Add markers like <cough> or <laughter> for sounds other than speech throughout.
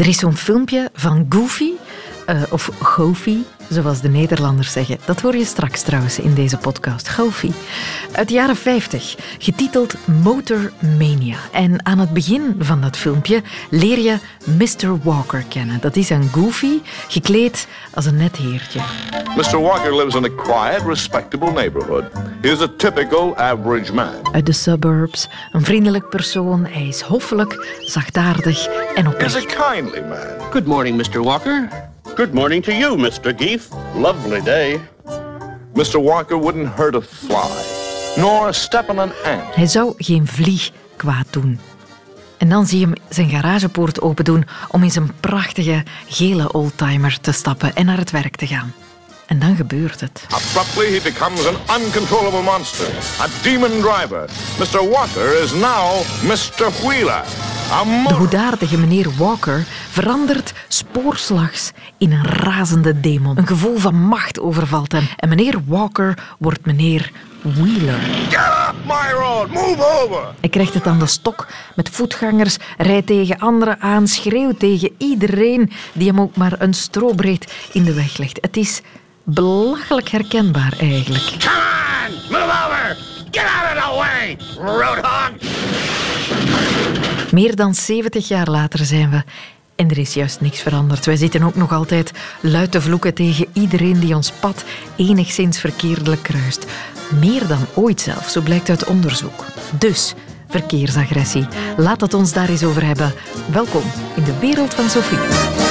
Er is zo'n filmpje van Goofy, uh, of Goofy, zoals de Nederlanders zeggen. Dat hoor je straks trouwens in deze podcast. Goofy. Uit de jaren 50, getiteld Motor Mania. En aan het begin van dat filmpje leer je Mr. Walker kennen. Dat is een Goofy, gekleed als een net heertje. Mr. Walker lives in a quiet, respectable neighborhood. He is a typical average man. Uit de suburbs, een vriendelijk persoon. Hij is hoffelijk, zachtaardig en oprecht. He is a kindly man. Good morning, Mr. Walker. Good morning to you, Mr. Geef. Lovely day. Mr. Walker wouldn't hurt a fly, nor step on an ant. Hij zou geen vlieg kwaad doen. En dan zie je hem zijn garagepoort open doen om in zijn prachtige gele oldtimer te stappen en naar het werk te gaan. En dan gebeurt het. Abruptly he becomes an uncontrollable monster, a demon driver. Mr. Walker is now Mr. Wheeler. De goedaardige meneer Walker verandert spoorslags in een razende demon. Een gevoel van macht overvalt hem. En meneer Walker wordt meneer Wheeler. Get my road, move over! Hij krijgt het aan de stok met voetgangers, rijdt tegen anderen aan, schreeuwt tegen iedereen die hem ook maar een strobreed in de weg legt. Het is belachelijk herkenbaar eigenlijk. Come on, move over! Get out of the way, roadhog! Meer dan 70 jaar later zijn we en er is juist niks veranderd. Wij zitten ook nog altijd luid te vloeken tegen iedereen die ons pad enigszins verkeerdelijk kruist. Meer dan ooit zelf, zo blijkt uit onderzoek. Dus, verkeersagressie. Laat het ons daar eens over hebben. Welkom in de wereld van Sophie.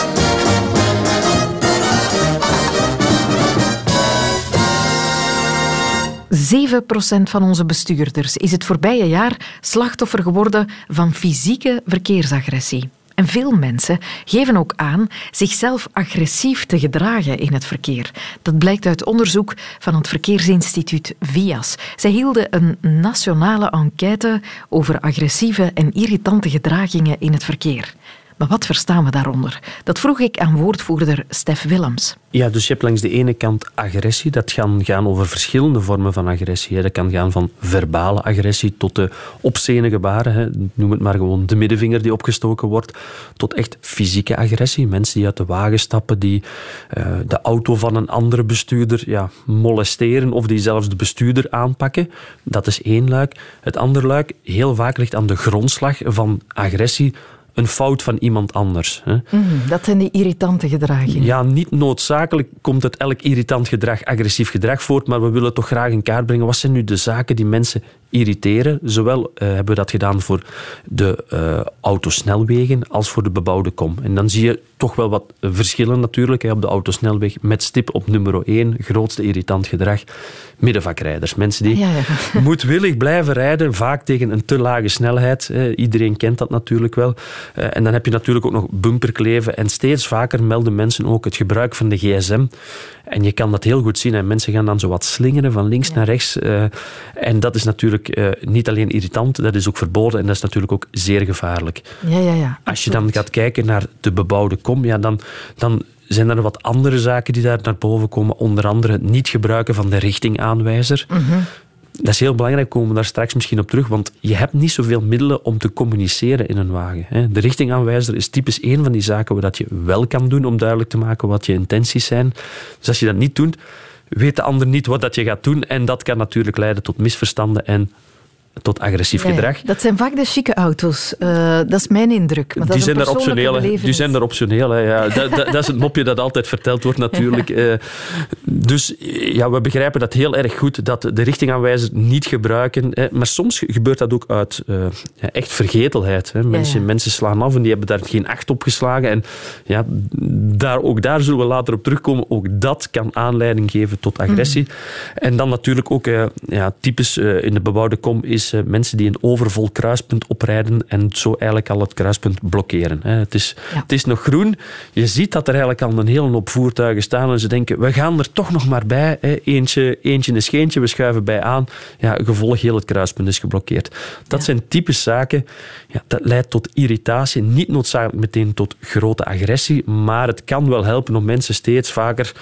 7% van onze bestuurders is het voorbije jaar slachtoffer geworden van fysieke verkeersagressie. En veel mensen geven ook aan zichzelf agressief te gedragen in het verkeer. Dat blijkt uit onderzoek van het Verkeersinstituut VIAS. Zij hielden een nationale enquête over agressieve en irritante gedragingen in het verkeer. Maar wat verstaan we daaronder? Dat vroeg ik aan woordvoerder Stef Willems. Ja, dus je hebt langs de ene kant agressie. Dat kan gaan over verschillende vormen van agressie. Dat kan gaan van verbale agressie tot de obscene gebaren. Noem het maar gewoon de middenvinger die opgestoken wordt. Tot echt fysieke agressie. Mensen die uit de wagen stappen, die uh, de auto van een andere bestuurder ja, molesteren of die zelfs de bestuurder aanpakken. Dat is één luik. Het andere luik, heel vaak ligt aan de grondslag van agressie een fout van iemand anders. Hè. Mm, dat zijn die irritante gedragingen. Ja, niet noodzakelijk komt het elk irritant gedrag agressief gedrag voort, maar we willen toch graag in kaart brengen wat zijn nu de zaken die mensen irriteren. Zowel uh, hebben we dat gedaan voor de uh, autosnelwegen als voor de bebouwde kom. En dan zie je toch wel wat verschillen natuurlijk hè, op de autosnelweg met stip op nummer 1, grootste irritant gedrag, middenvakrijders. Mensen die ja, ja. <laughs> moedwillig blijven rijden, vaak tegen een te lage snelheid. Iedereen kent dat natuurlijk wel. Uh, en dan heb je natuurlijk ook nog bumperkleven en steeds vaker melden mensen ook het gebruik van de gsm. En je kan dat heel goed zien. En mensen gaan dan zo wat slingeren van links naar rechts. En dat is natuurlijk uh, niet alleen irritant, dat is ook verboden en dat is natuurlijk ook zeer gevaarlijk. Ja, ja, ja. Als je dan gaat kijken naar de bebouwde kom, ja, dan, dan zijn er wat andere zaken die daar naar boven komen. Onder andere het niet gebruiken van de richtingaanwijzer. Mm -hmm. Dat is heel belangrijk, komen we daar straks misschien op terug, want je hebt niet zoveel middelen om te communiceren in een wagen. De richtingaanwijzer is typisch één van die zaken waar je wel kan doen om duidelijk te maken wat je intenties zijn. Dus als je dat niet doet, weet de ander niet wat dat je gaat doen en dat kan natuurlijk leiden tot misverstanden en tot agressief ja, gedrag. Dat zijn vaak de chique auto's. Uh, dat is mijn indruk. Maar dat die, zijn er optioneel, die zijn er optioneel. Hè. Ja, <laughs> dat, dat, dat, is het mopje dat altijd verteld wordt natuurlijk. Uh, dus ja, we begrijpen dat heel erg goed, dat de richtingaanwijzer niet gebruiken. Hè. Maar soms gebeurt dat ook uit uh, echt vergetelheid. Hè. Mensen, mensen slaan af en die hebben daar geen acht op geslagen. En ja, daar, ook daar zullen we later op terugkomen. Ook dat kan aanleiding geven tot agressie. Mm. En dan natuurlijk ook ja, typisch in de bebouwde kom is is uh, mensen die een overvol kruispunt oprijden en zo eigenlijk al het kruispunt blokkeren. Hè. Het, is, ja. het is nog groen. Je ziet dat er eigenlijk al een hele hoop voertuigen staan en ze denken, we gaan er toch nog maar bij. Hè. Eentje, eentje een scheentje, we schuiven bij aan. Ja, gevolg, heel het kruispunt is geblokkeerd. Dat ja. zijn typische zaken. Ja, dat leidt tot irritatie. Niet noodzakelijk meteen tot grote agressie, maar het kan wel helpen om mensen steeds vaker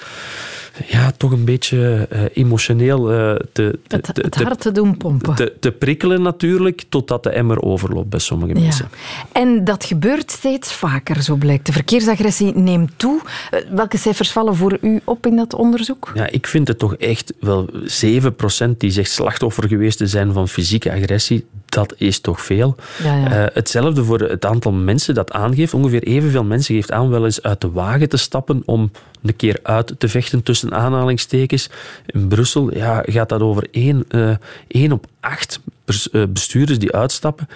ja, toch een beetje uh, emotioneel uh, te, te, het, het hart te doen pompen. Te, te, prikkelen natuurlijk, totdat de emmer overloopt bij sommige mensen. En dat gebeurt steeds vaker, zo blijkt. De verkeersagressie neemt toe. Welke cijfers vallen voor u op in dat onderzoek? Ja, ik vind het toch echt wel 7% die zegt slachtoffer geweest te zijn van fysieke agressie. Dat is toch veel. Ja, ja. hetzelfde voor het aantal mensen dat aangeeft. Ongeveer evenveel mensen geeft aan wel eens uit de wagen te stappen om een keer uit te vechten tussen aanhalingstekens. In Brussel ja, gaat dat over één, uh, één op acht eh, bestuurders die uitstappen.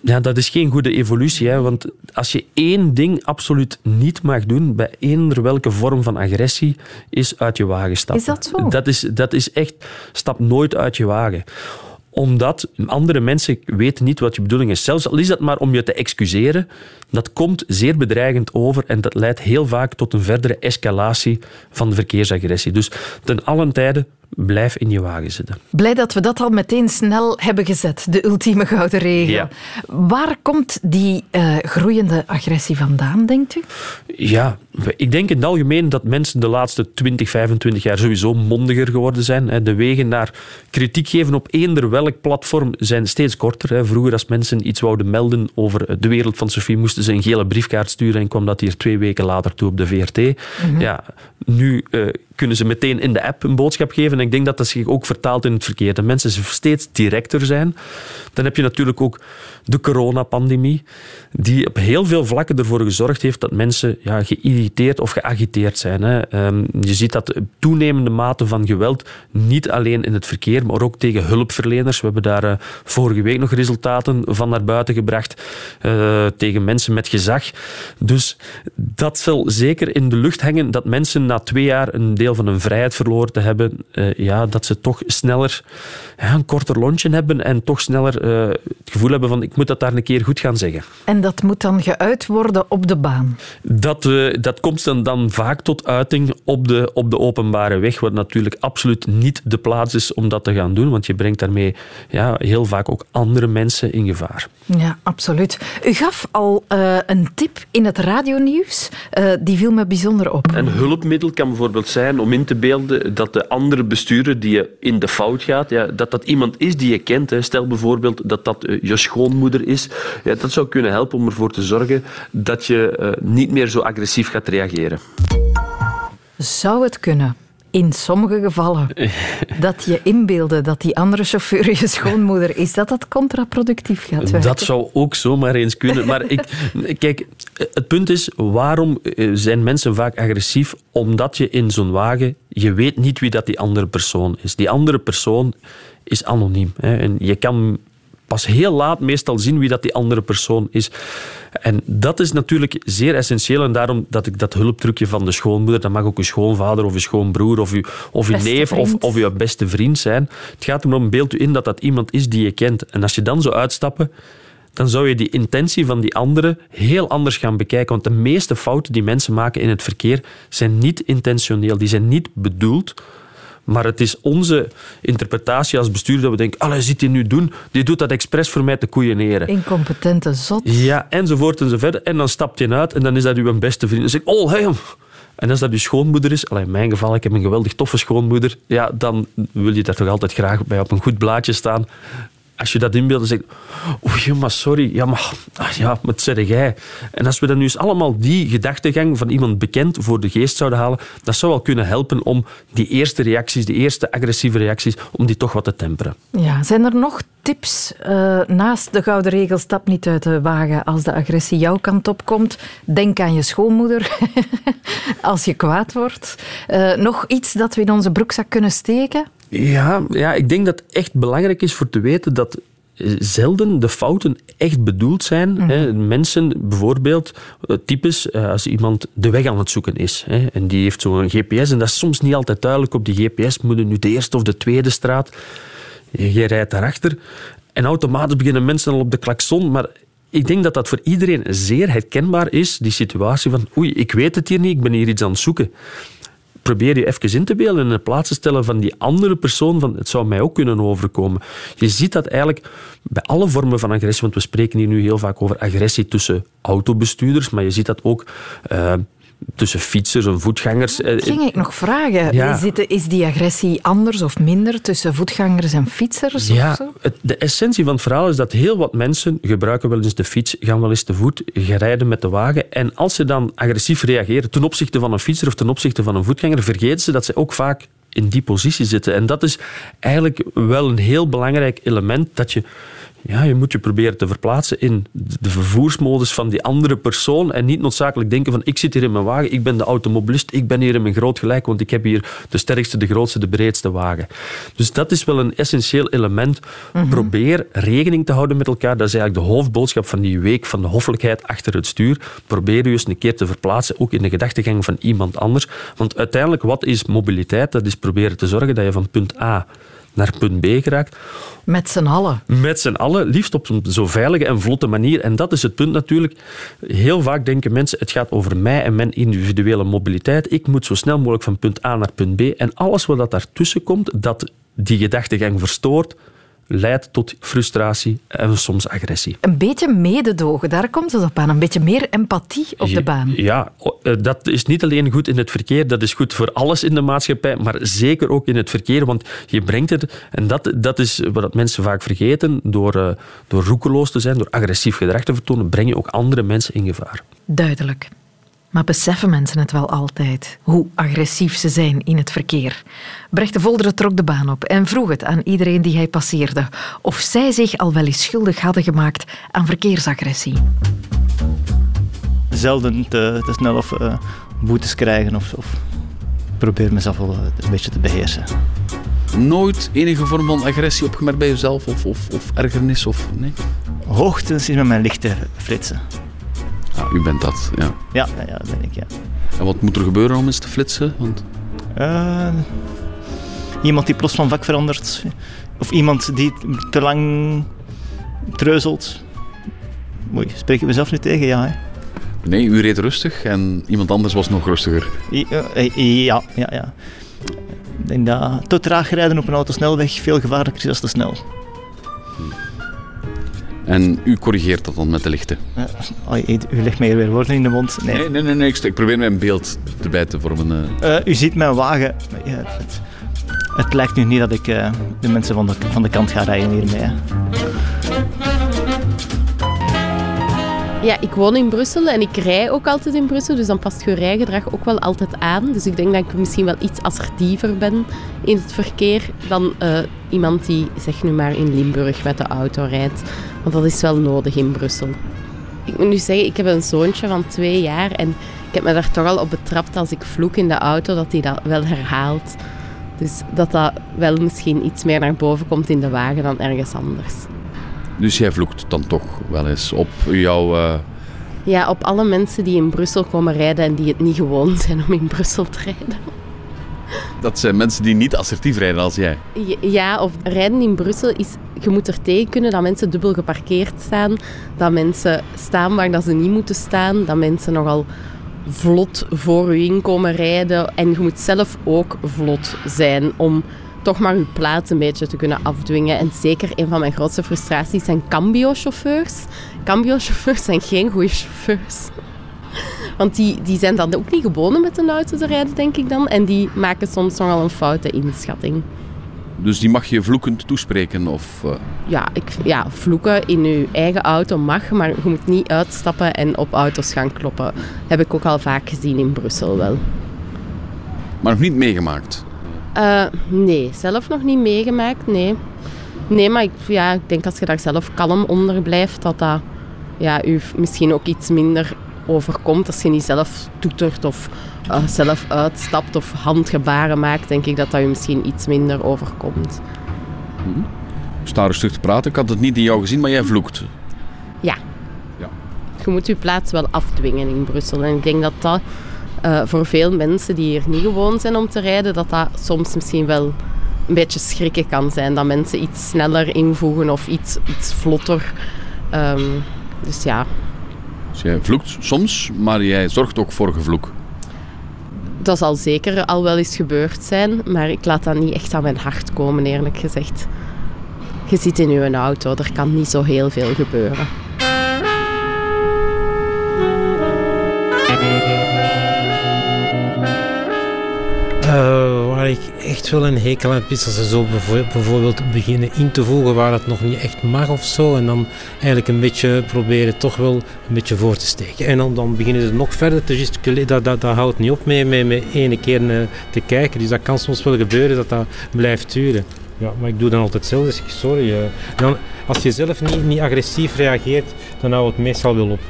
Ja, dat is geen goede evolutie, hè, want als je één ding absoluut niet mag doen bij eender welke vorm van agressie, is uit je wagen stappen. Is dat zo? Dat is, dat is echt, stap nooit uit je wagen omdat andere mensen weten niet wat je bedoeling is. Zelfs al is dat maar om je te excuseren, dat komt zeer bedreigend over en dat leidt heel vaak tot een verdere escalatie van de verkeersagressie. Dus ten allen tijde blijf in je wagen zitten. Blij dat we dat al meteen snel hebben gezet, de ultieme gouden regel. Ja. Waar komt die uh, groeiende agressie vandaan, denkt u? Ja, ik denk in het algemeen dat mensen de laatste 20, 25 jaar sowieso mondiger geworden zijn. De wegen naar kritiek geven op eender welk platform zijn steeds korter. Vroeger als mensen iets wouden melden over de wereld van Sophie, moesten ze een gele briefkaart sturen en kwam dat hier twee weken later toe op de VRT. Mhm. Ja, nu uh, kunnen ze meteen in de app een boodschap geven. En ik denk dat dat zich ook vertaalt in het verkeer. Dat mensen steeds directer zijn. Dan heb je natuurlijk ook de coronapandemie, die op heel veel vlakken ervoor gezorgd heeft dat mensen ja, geïrriteerd of geagiteerd zijn. Hè. Ehm, je ziet dat toenemende mate van geweld, niet alleen in het verkeer, maar ook tegen hulpverleners. We hebben daar uh, vorige week nog resultaten van naar buiten gebracht uh, tegen mensen met gezag. Dus dat zal zeker in de lucht hangen dat mensen na twee jaar een deel van hun vrijheid verloren te hebben, uh, ja, dat ze toch sneller ja, een korter lontje hebben en toch sneller het gevoel hebben van ik moet dat daar een keer goed gaan zeggen. En dat moet dan geuit worden op de baan? Dat, uh, dat komt dan, dan vaak tot uiting op de, op de openbare weg, wat natuurlijk absoluut niet de plaats is om dat te gaan doen, want je brengt daarmee ja, heel vaak ook andere mensen in gevaar. Ja, absoluut. U gaf al uh, een tip in het radionieuws, uh, die viel me bijzonder op. Een hulpmiddel kan bijvoorbeeld zijn om in te beelden dat de andere bestuurder die je in de fout gaat, ja, dat dat iemand is die je kent. Hè. Stel bijvoorbeeld dat dat je schoonmoeder is. Ja, dat zou kunnen helpen om ervoor te zorgen dat je uh, niet meer zo agressief gaat reageren. Zou het kunnen? In sommige gevallen <laughs> dat je inbeelden dat die andere chauffeur je schoonmoeder is, dat dat contraproductief gaat werken. Dat zou ook zomaar eens kunnen. Maar ik, kijk, het punt is, waarom eh, zijn mensen vaak agressief? Omdat je in zo'n wagen, je weet niet wie dat die andere persoon is. Die andere persoon is anoniem. Hè, en je kan pas heel laat meestal zien wie dat die andere persoon is. En dat is natuurlijk zeer essentieel. En daarom dat ik dat hulptrucje van de schoonmoeder, dat mag ook een schoonvader of een schoonbroer of uw, of uw neef of, of uw beste vriend zijn. Het gaat erom, beeld u in dat dat iemand is die je kent. En als je dan zo uitstappen, dan zou je die intentie van die andere heel anders gaan bekijken. Want de meeste fouten die mensen maken in het verkeer zijn niet intentioneel. Die zijn niet bedoeld maar het is onze interpretatie als bestuur dat we denken, allee, zit hij nu doen? Die doet dat expres voor mij te koeieneren. Incompetente zot. Ja, enzovoort enzovoort. En dan stapt hij uit en dan is dat uw beste vriend. Dan zeg ik, oh, hey, en als dat uw schoonmoeder is, in mijn geval, ik heb een geweldig toffe schoonmoeder, ja, dan wil je daar toch altijd graag bij op een goed blaadje staan als je dat inbeeldt, zeg oei, maar sorry, ja, maar, ah, ja, wat zeg jij? En als we dan nu eens allemaal die gedachtegang van iemand bekend voor de geest zouden halen, dat zou wel kunnen helpen om die eerste reacties, die eerste agressieve reacties, om die toch wat te temperen. Ja, zijn er nog tips uh, naast de gouden regel, stap niet uit de wagen als de agressie jouw kant op komt. Denk aan je schoonmoeder <laughs> als je kwaad wordt. Uh, nog iets dat we in onze broekzak kunnen steken? Ja, ja, ik denk dat het echt belangrijk is voor te weten dat zelden de fouten echt bedoeld zijn. Mm Mensen, bijvoorbeeld, eh, types eh, als iemand de weg aan het zoeken is hè, en die heeft zo'n GPS en dat is soms niet altijd duidelijk op die GPS, moet nu de eerste of de tweede straat. Je, rijdt daarachter en automatisch beginnen mensen al op de klakson, maar ik denk dat dat voor iedereen zeer herkenbaar is, die situatie van oei, ik weet het hier niet, ik ben hier iets aan het zoeken probeer je even in te beelden en in de plaats te stellen van die andere persoon, van het zou mij ook kunnen overkomen. Je ziet dat eigenlijk bij alle vormen van agressie, want we spreken hier nu heel vaak over agressie tussen autobestuurders, maar je ziet dat ook uh, tussen fietsers en voetgangers. Dat ging ik nog vragen. Ja. Is, die agressie anders of minder tussen voetgangers en fietsers? of Ja, het- de essentie van het verhaal is dat heel wat mensen gebruiken wel eens de fiets, gaan wel eens te voet, rijden met de wagen. En als ze dan agressief reageren ten opzichte van een fietser of ten opzichte van een voetganger, vergeten ze dat ze ook vaak in die positie zitten. En dat is eigenlijk wel een heel belangrijk element dat je ja, je moet je proberen te verplaatsen in de vervoersmodus van die andere persoon en niet noodzakelijk denken van ik zit hier in mijn wagen, ik ben de automobilist, ik ben hier in mijn groot gelijk, want ik heb hier de sterkste, de grootste, de breedste wagen. Dus dat is wel een essentieel element. Probeer rekening te houden met elkaar. Dat is eigenlijk de hoofdboodschap van die week van de hoffelijkheid achter het stuur. Probeer je eens een keer te verplaatsen, ook in de gedachtegang van iemand anders. Want uiteindelijk, wat is mobiliteit? Dat is proberen te zorgen dat je van punt A naar punt B geraakt Met z'n allen. met z'n allen, liefst op een zo veilige en vlotte manier. En dat is het punt natuurlijk. Heel vaak denken mensen, het gaat over mij en mijn individuele mobiliteit. Ik moet zo snel mogelijk van punt A naar punt B. En alles wat dat daartussen komt, dat die gedachtegang verstoort, leidt tot frustratie en soms agressie. Een beetje mededogen, daar komt het op aan. Een beetje meer empathie op de baan. Ja, eh, dat is niet alleen goed in het verkeer, dat is goed voor alles in de maatschappij, maar zeker ook in het verkeer, want je brengt het, en dat, dat is wat mensen vaak vergeten, door, eh, door roekeloos te zijn, door agressief gedrag te vertonen, breng je ook andere mensen in gevaar. Duidelijk. Maar beseffen mensen het wel altijd, hoe agressief ze zijn in het verkeer? Brecht de Volderen trok de baan op en vroeg het aan iedereen die hij passeerde of zij zich al wel eens schuldig hadden gemaakt aan verkeersagressie. zelden te, te snel of eh, boetes krijgen of, of probeer mezelf wel eh, een beetje te beheersen. Nooit enige vorm van agressie opgemerkt bij jezelf of, of, of ergernis? Of, nee? Hoogtens is met mijn lichten flitsen. U bent dat, ja. Ja, ja, ja, dat ben ik, ja. En wat moet er gebeuren om eens te flitsen? Want Eh, iemand die plots van vak verandert. Of iemand die te lang treuzelt. Oei, spreek ik mezelf nu tegen? Ja, hè. nee, u reed rustig en iemand anders was nog rustiger. I- eh, Ja, ja, ja. Ik denk dat te traag rijden op een autosnelweg veel gevaarlijker is dan te snel. En u corrigeert dat dan met de lichten? U legt mij hier weer woorden in de mond. Nee. Nee, nee, nee, nee ik, probeer mij een beeld erbij te vormen. eh. Eh, u ziet mijn wagen. Ja, het, het lijkt nu niet dat ik eh, de mensen van de, van de kant ga rijden hiermee. Ja, ik woon in Brussel en ik rij ook altijd in Brussel, dus dan past je rijgedrag ook wel altijd aan. Dus ik denk dat ik misschien wel iets assertiever ben in het verkeer dan eh, iemand die, zeg nu maar, in Limburg met de auto rijdt. Want dat is wel nodig in Brussel. Ik moet nu zeggen, ik heb een zoontje van twee jaar en ik heb me daar toch al op betrapt als ik vloek in de auto, dat hij dat wel herhaalt. Dus dat dat wel misschien iets meer naar boven komt in de wagen dan ergens anders. Dus jij vloekt dan toch wel eens op jouw... eh, Ja, op alle mensen die in Brussel komen rijden en die het niet gewoon zijn om in Brussel te rijden. dat zijn mensen die niet assertief rijden als jij. Ja, of rijden in Brussel is... Je moet er tegen kunnen dat mensen dubbel geparkeerd staan. Dat mensen staan waar dat ze niet moeten staan. Dat mensen nogal vlot voor u in komen rijden. En je moet zelf ook vlot zijn om toch maar je plaats een beetje te kunnen afdwingen. En zeker een van mijn grootste frustraties zijn cambio-chauffeurs. Cambio-chauffeurs zijn geen goede chauffeurs. Want die, die zijn dan ook niet gewoon om met een auto te rijden, denk ik dan. En die maken soms nogal een foute inschatting. Dus die mag je vloekend toespreken of... eh, Ja, ik, ja, vloeken in je eigen auto mag, maar je moet niet uitstappen en op auto's gaan kloppen. heb ik ook al vaak gezien in Brussel wel. maar nog niet meegemaakt. Eh, nee, zelf nog niet meegemaakt, nee. Nee, maar ik, ja, ik denk als je daar zelf kalm onder blijft, dat dat ja, u misschien ook iets minder overkomt. Als je niet zelf toetert of eh, zelf uitstapt of handgebaren maakt, denk ik dat dat u misschien iets minder overkomt. Ik sta rustig te praten. Ik had het niet in jou gezien, maar jij vloekt. Ja. Ja. Je moet je plaats wel afdwingen in Brussel. En ik denk dat dat eh, voor veel mensen die hier niet gewoon zijn om te rijden, dat dat soms misschien wel een beetje schrikken kan zijn. Dat mensen iets sneller invoegen of iets, iets vlotter. Ehm, dus ja, Dus jij vloekt soms, maar jij zorgt ook voor gevloek. dat zal zeker al wel eens gebeurd zijn. Maar ik laat dat niet echt aan mijn hart komen, eerlijk gezegd. Je zit in je auto, er kan niet zo heel veel gebeuren. Uh, waar ik echt wel een hekel aan heb, is als ze zo bijvoorbeeld beginnen in te voegen waar het nog niet echt mag of zo. En dan eigenlijk een beetje proberen toch wel een beetje voor te steken. En dan, dan beginnen ze nog verder te gesticuleren. Dat, dat, dat houdt niet op mee met, met ene keer uh, te kijken. Dus dat kan soms wel gebeuren dat dat blijft duren. Ja, maar ik doe dan altijd zelf, dus sorry. Uh, dan, als je zelf niet, niet agressief reageert, dan houdt het meestal wel op.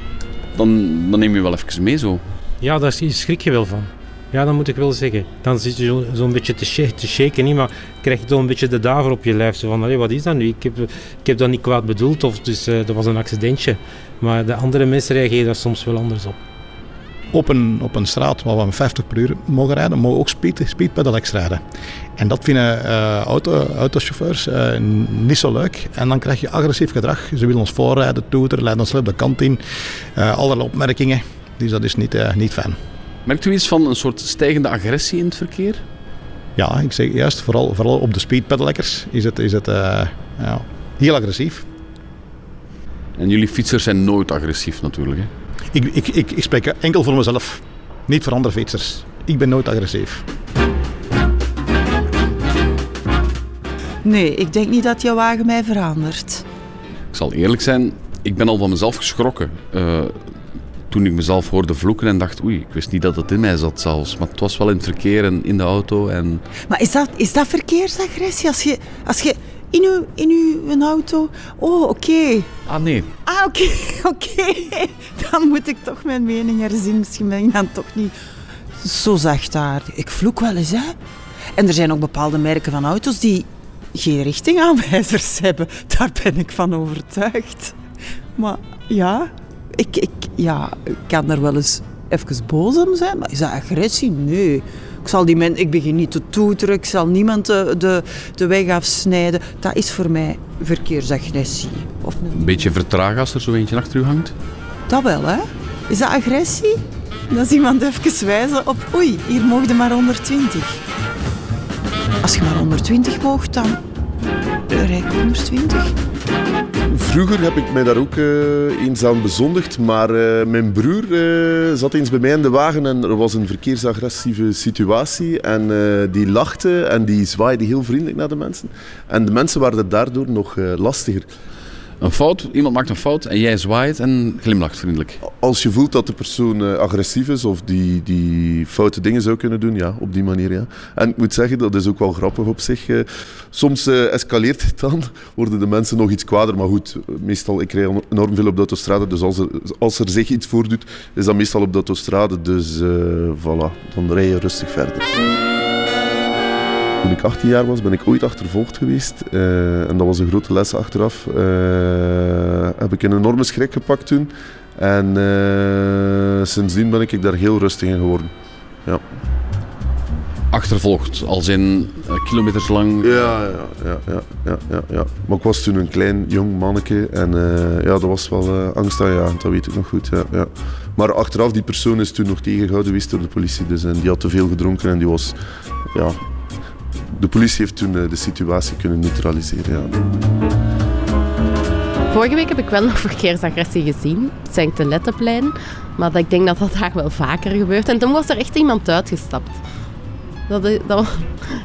Dan, dan neem je wel even mee zo. Ja, daar schrik je wel van. Ja, dat moet ik wel zeggen. Dan zit je zo'n zo beetje te, sh te shaken, niet, maar krijg je een beetje de daver op je lijf. Zo van, wat is dat nu? Ik heb, ik heb dat niet kwaad bedoeld, of dus, uh, dat was een accidentje. Maar de andere mensen reageren daar soms wel anders op. Op een, op een straat waar we met 50 per uur mogen rijden, mogen we ook speed, speed pedelecs rijden. En dat vinden uh, auto, autochauffeurs uh, niet zo leuk. En dan krijg je agressief gedrag. Ze willen ons voorrijden, toeteren, leiden ons de kant in. allerlei opmerkingen. Dus dat is niet, niet fijn. Merkt u iets van een soort stijgende agressie in het verkeer? Ja, ik zeg juist, vooral, vooral op de speedpedelekkers is het, is het uh, ja, heel agressief. En jullie fietsers zijn nooit agressief natuurlijk, hè? Ik, ik, ik, ik spreek enkel voor mezelf, niet voor andere fietsers. Ik ben nooit agressief. Nee, ik denk niet dat jouw wagen mij verandert. Ik zal eerlijk zijn, ik ben al van mezelf geschrokken. Uh, toen ik mezelf hoorde vloeken en dacht, oei, ik wist niet dat het in mij zat zelfs. Maar het was wel in het verkeer en in de auto. En... Maar is dat, is dat verkeersagressie? Als je, als je in uw, in uw auto... Oh, oké. Ah, nee. Ah, oké, <laughs> oké. Dan moet ik toch mijn mening herzien. Misschien ben ik dan toch niet zo zachtaardig. Ik vloek wel eens, hè. En er zijn ook bepaalde merken van auto's die geen richtingaanwijzers <laughs> hebben. Daar ben ik van overtuigd. Maar ja, ik, ik, ja, ik kan er wel eens even boos om zijn, maar is dat agressie? Nee. Ik, zal die men, ik begin niet te toeteren, ik zal niemand de, de, de weg afsnijden. Dat is voor mij verkeersagressie. Of een... een beetje vertragen als er zo eentje achter u hangt? Dat wel, hè? Is dat agressie? Dan is iemand even wijzen op, oei, hier je maar 120. Als je maar 120 mocht, dan rijd ik 120. Vroeger heb ik mij daar ook uh, eens aan bezondigd, maar uh, mijn broer uh, zat eens bij mij in de wagen en er was een verkeersagressieve situatie en die lachte en die zwaaide heel vriendelijk naar de mensen. En de mensen waren daardoor nog lastiger een fout, iemand maakt een fout en jij zwaait en glimlacht vriendelijk. Als je voelt dat de persoon uh, agressief is of die, die foute dingen zou kunnen doen, ja, op die manier ja. En ik moet zeggen, dat is ook wel grappig op zich. Uh, soms uh, escaleert het dan, <laughs> worden de mensen nog iets kwader, maar goed, meestal, ik rij enorm veel op de autostrade, dus als er, als er zich iets voordoet, is dat meestal op de autostrade, dus voilà, dan rij je rustig verder. Toen ik 18 jaar was, ben ik ooit achtervolgd geweest. Uh, en dat was een grote les achteraf. Uh, heb ik een enorme schrik gepakt toen. En uh, sindsdien ben ik daar heel rustig in geworden. Ja. Achtervolgd, als in kilometers lang? Ja, ja, ja, ja, ja, ja. Maar ik was toen een klein, jong manneke. En ja, dat was wel angst aan ja, dat weet ik nog goed. Ja, ja. Maar achteraf, die persoon is toen nog tegengehouden geweest door de politie. Dus, en die had te veel gedronken en die was... Ja, de politie heeft toen eh, de situatie kunnen neutraliseren. Ja. Vorige week heb ik wel nog verkeersagressie gezien. Het zijn. Maar ik denk dat dat daar wel vaker gebeurt. En toen was er echt iemand uitgestapt. Dat, dat, <laughs>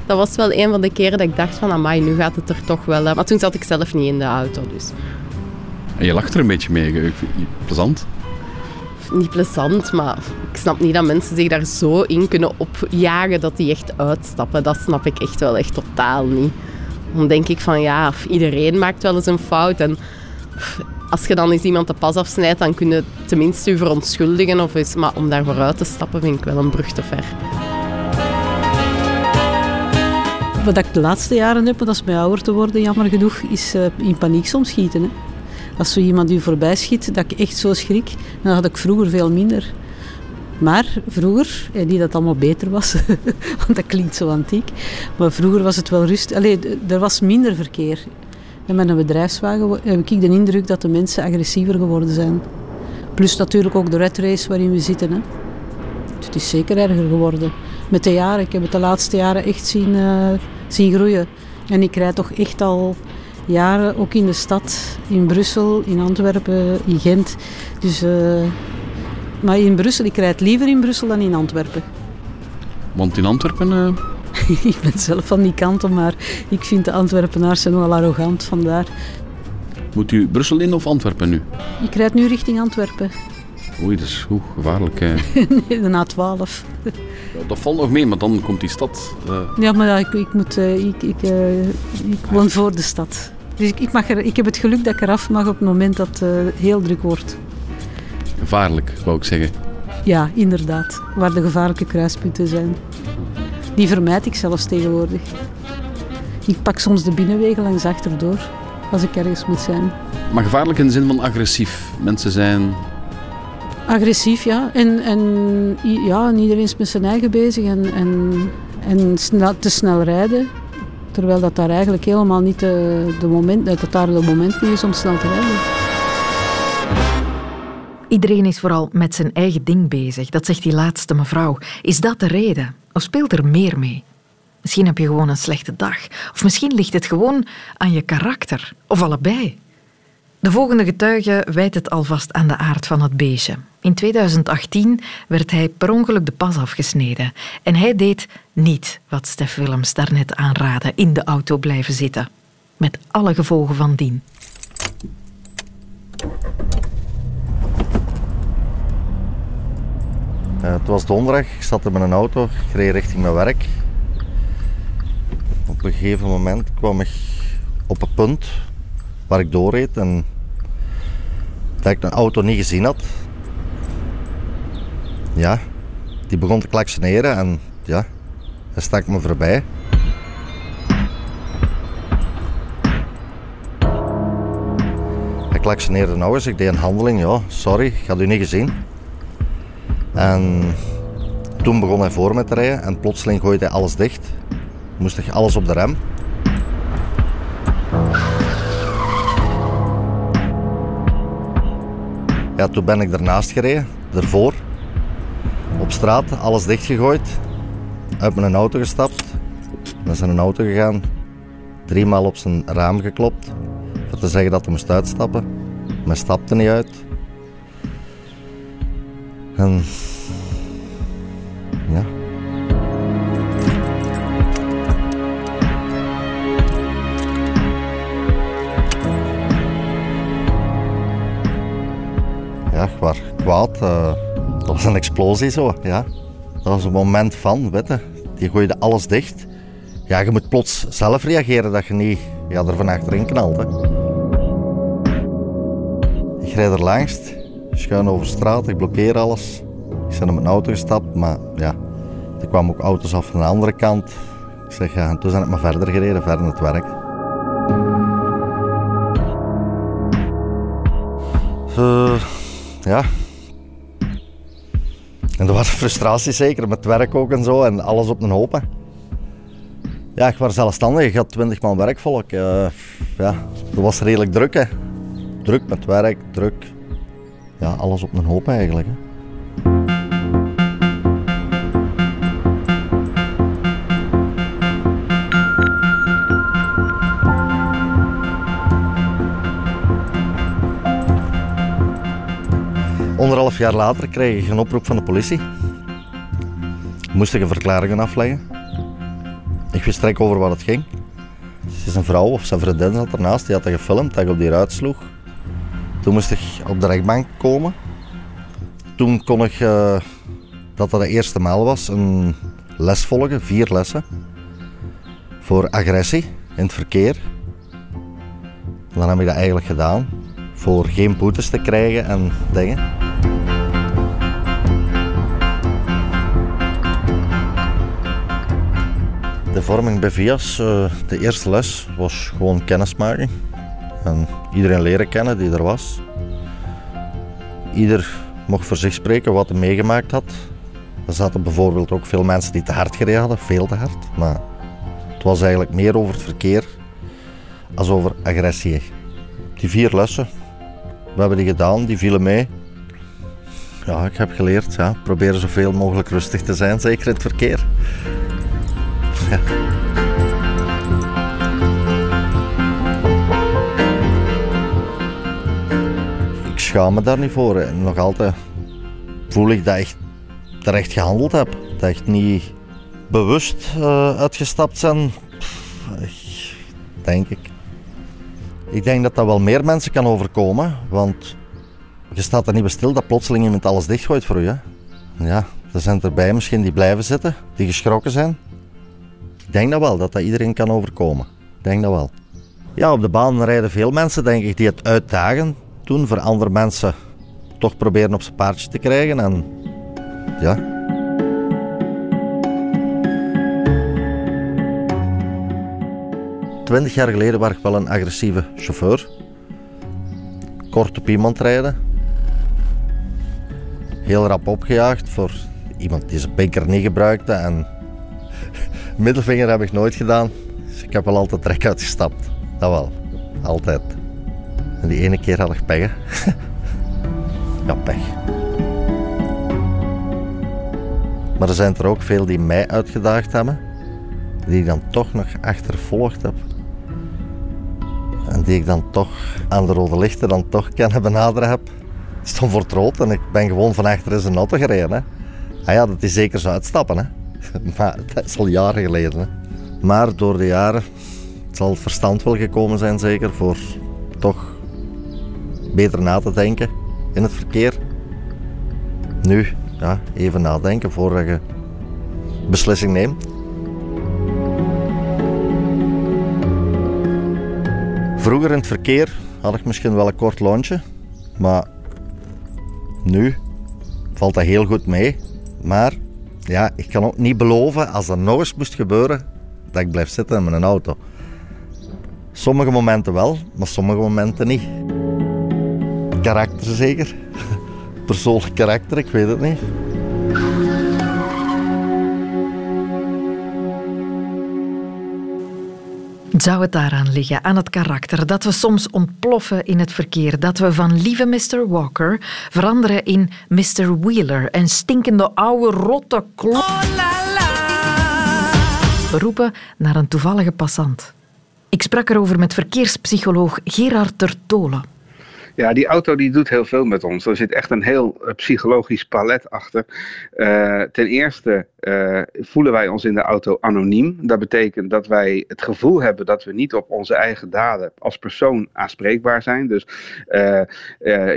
dat was wel een van de keren dat ik dacht van... Amai, nu gaat het er toch wel... Maar toen zat ik zelf niet in de auto, dus... En je lacht er een beetje mee. Plezant? Niet plezant, maar ik snap niet dat mensen zich daar zo in kunnen opjagen dat die echt uitstappen. Dat snap ik echt wel echt totaal niet. Dan denk ik van ja, iedereen maakt wel eens een fout. En als je dan eens iemand de pas afsnijdt, dan kun je tenminste verontschuldigen. Of eens, maar om daar vooruit te stappen vind ik wel een brug te ver. Wat ik de laatste jaren heb, dat is mij ouder te worden, jammer genoeg, is eh, in paniek soms schieten. Hè. Als zo iemand u voorbij schiet, dat ik echt zo schrik, dan had ik vroeger veel minder. Maar vroeger, en niet dat het allemaal beter was, <laughs> want dat klinkt zo antiek, maar vroeger was het wel rustig. Allee, er was minder verkeer. En met een bedrijfswagen heb ik de indruk dat de mensen agressiever geworden zijn. Plus natuurlijk ook de red race waarin we zitten. Hè. Het is zeker erger geworden. Met de jaren, ik heb het de laatste jaren echt zien, uh, zien groeien. En ik rijd toch echt al jaren, ook in de stad, in Brussel, in Antwerpen, in Gent. Dus, uh, maar in Brussel, ik rijd liever in Brussel dan in Antwerpen. Want in Antwerpen uh, <laughs> ik ben zelf van die kanten, maar ik vind de Antwerpenaars zijn wel arrogant, vandaar. Moet u Brussel in of Antwerpen nu? Ik rijd nu richting Antwerpen. Oei, dat is oeh, gevaarlijk. hè. <laughs> nee, de A12. Ja, dat valt nog mee, maar dan komt die stad. eh, Ja, maar ja, ik, ik, moet, eh, ik, ik, eh, ik woon voor de stad. Dus ik, ik, mag er, ik heb het geluk dat ik eraf mag op het moment dat het eh, heel druk wordt. gevaarlijk, wou ik zeggen. Ja, inderdaad. Waar de gevaarlijke kruispunten zijn. Die vermijd ik zelfs tegenwoordig. Ik pak soms de binnenwegen langs achterdoor als ik ergens moet zijn. Maar gevaarlijk in de zin van agressief. Mensen zijn. Agressief, ja. En, en, ja, en iedereen is met zijn eigen bezig en, en, en te snel rijden. Terwijl dat daar eigenlijk helemaal niet de, moment, dat daar de moment niet is om snel te rijden. Iedereen is vooral met zijn eigen ding bezig, dat zegt die laatste mevrouw. Is dat de reden? Of speelt er meer mee? Misschien heb je gewoon een slechte dag. Of misschien ligt het gewoon aan je karakter. Of allebei. De volgende getuige wijt het alvast aan de aard van het beestje. In 2018 werd hij per ongeluk de pas afgesneden. En hij deed niet wat Stef Willems daarnet aanraadde: in de auto blijven zitten. Met alle gevolgen van dien. Eh, het was donderdag, ik zat in mijn auto, ik reed richting mijn werk. Op een gegeven moment kwam ik op een punt waar ik doorreed en dat ik een auto niet gezien had. Ja, die begon te klaksoneren en ja, hij stak me voorbij. Hij klaksoneerde nog eens, ik deed een handeling, ja, sorry, ik had u niet gezien. En toen begon hij voor me te rijden en plotseling gooide hij alles dicht. Moest ik alles op de rem. Ja, toen ben ik ernaast gereden, ervoor. Op straat, alles dichtgegooid. Uit mijn auto gestapt. Naar zijn auto gegaan. Driemaal op zijn raam geklopt. Voor te zeggen dat hij moest uitstappen. Maar stapte niet uit. En Ik was kwaad. eh, dat was een explosie zo, ja. Dat was een moment van, weet. Die gooide alles dicht. Ja, je moet plots zelf reageren dat je niet ja, er van achterin knalt. Ik rijd er langs, schuin over straat, ik blokkeer alles. Ik ben in mijn auto gestapt, maar ja, er kwamen ook auto's af van de andere kant. Ik zeg ja, en toen ben ik maar verder gereden, verder naar het werk. Eh, ja. En er was <laughs> frustratie zeker, met werk ook en zo, en alles op een hoop. Ja, ik was zelfstandig, ik had 20 man werkvolk. eh, ja, dat was redelijk druk, hè. Druk met werk, druk. Ja, alles op een hoop eigenlijk. Anderhalf jaar later kreeg ik een oproep van de politie. Moest ik een verklaring afleggen. Ik wist direct over wat het ging. Het is een vrouw of zijn vriendin zat ernaast, die had dat gefilmd, dat ik op die ruit sloeg. Toen moest ik op de rechtbank komen. Toen kon ik, eh, dat dat de eerste maal was, een les volgen, vier lessen. Voor agressie in het verkeer. Dan heb ik dat eigenlijk gedaan. Voor geen boetes te krijgen en dingen. De vorming bij VIAS, eh, de eerste les, was gewoon kennismaking. En iedereen leren kennen die er was. Ieder mocht voor zich spreken wat hij meegemaakt had. Er zaten bijvoorbeeld ook veel mensen die te hard gereden hadden, veel te hard. Maar het was eigenlijk meer over het verkeer als over agressie. Die vier lessen, we hebben die gedaan, die vielen mee. Ja, ik heb geleerd, ja, probeer zoveel mogelijk rustig te zijn, zeker in het verkeer. Ik schaam me daar niet voor. En nog altijd voel ik dat ik terecht gehandeld heb. Dat ik niet bewust uh, uitgestapt zijn, denk ik. Ik denk dat dat wel meer mensen kan overkomen, want je staat er niet bij stil dat plotseling iemand alles dichtgooit voor je. Ja, er zijn erbij misschien die blijven zitten, die geschrokken zijn. Ik denk dat wel, dat dat iedereen kan overkomen. Ik denk dat wel. Ja, op de baan rijden veel mensen, denk ik, die het uitdagen doen voor andere mensen. Toch proberen op zijn paardje te krijgen en ja, Twintig jaar geleden was ik wel een agressieve chauffeur. Kort op iemand rijden. Heel rap opgejaagd voor iemand die zijn pinker niet gebruikte. En <laughs> middelvinger heb ik nooit gedaan. Dus ik heb wel altijd trek uitgestapt. Dat wel. Altijd. En die ene keer had ik pech. <laughs> ja, pech. Maar er zijn er ook veel die mij uitgedaagd hebben. Die ik dan toch nog achtervolgd heb. En die ik dan toch aan de rode lichten dan toch kunnen benaderen heb. Stond voor het en ik ben gewoon van achter zijn auto gereden. Hè. Ah ja, dat is zeker zo uitstappen. Hè. <laughs> Maar dat is al jaren geleden. Maar door de jaren zal het verstand wel gekomen zijn zeker voor toch beter na te denken in het verkeer. Nu, ja, even nadenken voordat je beslissing neemt. Vroeger in het verkeer had ik misschien wel een kort lontje, maar nu valt dat heel goed mee. Maar ja, ik kan ook niet beloven als dat nog eens moest gebeuren, dat ik blijf zitten in mijn auto. Sommige momenten wel, maar sommige momenten niet. Karakter zeker. <laughs> Persoonlijk karakter, ik weet het niet. Zou het daaraan liggen, aan het karakter, dat we soms ontploffen in het verkeer, dat we van lieve Mr. Walker veranderen in Mr. Wheeler, en stinkende oude rotte klop roepen naar een toevallige passant. Ik sprak erover met verkeerspsycholoog Gerard Tertolen. Ja, die auto die doet heel veel met ons. Er zit echt een heel uh, psychologisch palet achter. Uh, ten eerste uh, voelen wij ons in de auto anoniem. Dat betekent dat wij het gevoel hebben dat we niet op onze eigen daden als persoon aanspreekbaar zijn. Dus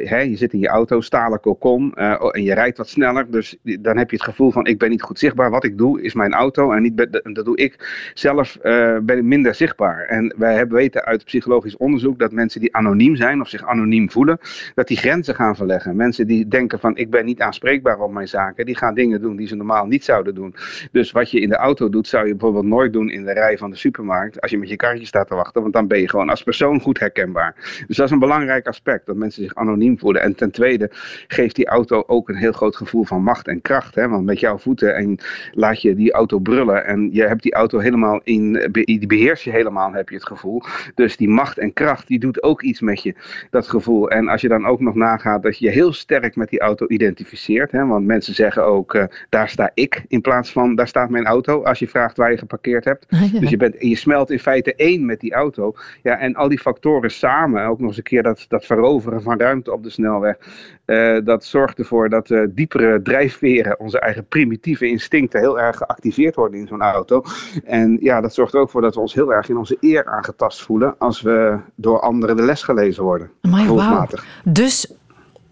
hè, je zit in je auto, stalen kokon en je rijdt wat sneller. Dus dan heb je het gevoel van ik ben niet goed zichtbaar. Wat ik doe is mijn auto en niet dat doe ik zelf ben ik minder zichtbaar. En wij hebben weten uit psychologisch onderzoek dat mensen die anoniem zijn of zich anoniem voelen, dat die grenzen gaan verleggen. Mensen die denken van ik ben niet aanspreekbaar op mijn zaken, die gaan dingen doen die ze normaal niet zouden doen. Dus wat je in de auto doet, zou je bijvoorbeeld nooit doen in de rij van de supermarkt als je met je karretje staat te wachten, want dan ben je gewoon als persoon goed herkenbaar. Dus dat is een belangrijk aspect, dat mensen zich anoniem voelen. En ten tweede geeft die auto ook een heel groot gevoel van macht en kracht. Hè? Want met jouw voeten en laat je die auto brullen en je hebt die auto helemaal in, die beheers je helemaal, heb je het gevoel. Dus die macht en kracht, die doet ook iets met je, dat gevoel. En als je dan ook nog nagaat dat je je heel sterk met die auto identificeert. Hè, want mensen zeggen ook, uh, daar sta ik in plaats van daar staat mijn auto. Als je vraagt waar je geparkeerd hebt. <laughs> Ah, dus je, bent, je smelt in feite één met die auto. Ja, en al die factoren samen, ook nog eens een keer dat, dat veroveren van ruimte op de snelweg. Uh, dat zorgt ervoor dat uh, diepere drijfveren, onze eigen primitieve instincten, heel erg geactiveerd worden in zo'n auto. En ja, dat zorgt er ook voor dat we ons heel erg in onze eer aangetast voelen als we door anderen de les gelezen worden. Dus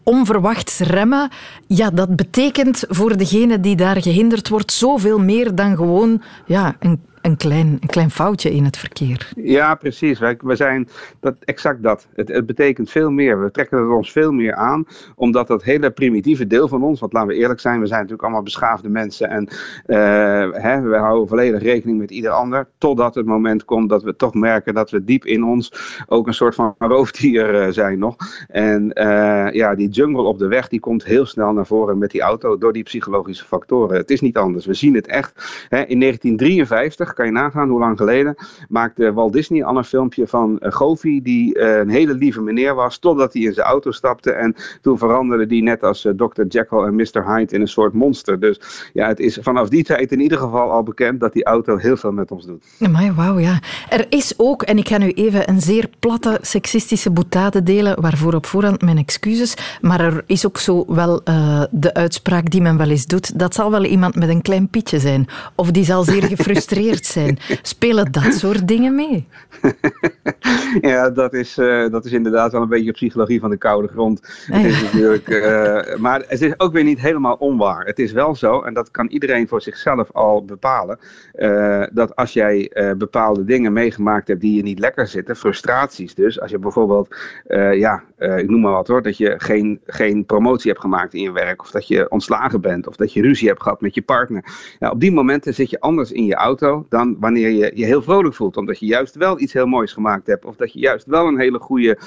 onverwachts remmen, ja, dat betekent voor degene die daar gehinderd wordt zoveel meer dan gewoon ja, een een klein, een klein foutje in het verkeer. Ja, precies. We zijn dat, exact dat. Het, het betekent veel meer. We trekken het ons veel meer aan, omdat dat hele primitieve deel van ons, want laten we eerlijk zijn, we zijn natuurlijk allemaal beschaafde mensen en uh, hè, we houden volledig rekening met ieder ander, totdat het moment komt dat we toch merken dat we diep in ons ook een soort van roofdier uh, zijn nog. En uh, ja, die jungle op de weg, die komt heel snel naar voren met die auto door die psychologische factoren. Het is niet anders. We zien het echt. Hè, in 1953 kan je nagaan hoe lang geleden, maakte Walt Disney al een filmpje van uh, Goofy, die uh, een hele lieve meneer was, totdat hij in zijn auto stapte. En toen veranderde die net als uh, Dr. Jekyll en Mr. Hyde in een soort monster. Dus ja, het is vanaf die tijd in ieder geval al bekend dat die auto heel veel met ons doet. Maar wauw, ja. Er is ook, en ik ga nu even een zeer platte, seksistische boetade delen, waarvoor op voorhand mijn excuses, maar er is ook zo wel de uitspraak die men wel eens doet, dat zal wel iemand met een klein pietje zijn. Of die zal zeer <laughs> gefrustreerd zijn. Spelen dat soort dingen mee? <laughs> ja, dat is, uh, dat is inderdaad wel een beetje psychologie van de koude grond. Het is natuurlijk, uh, maar het is ook weer niet helemaal onwaar. Het is wel zo, en dat kan iedereen voor zichzelf al bepalen, uh, dat als jij bepaalde dingen meegemaakt hebt die je niet lekker zitten, frustraties dus, als je bijvoorbeeld, ja, ik noem maar wat hoor, dat je geen, geen promotie hebt gemaakt in je werk, of dat je ontslagen bent, of dat je ruzie hebt gehad met je partner. Ja, op die momenten zit je anders in je auto dan wanneer je je heel vrolijk voelt, omdat je juist wel iets heel moois gemaakt hebt, of dat je juist wel een hele goede,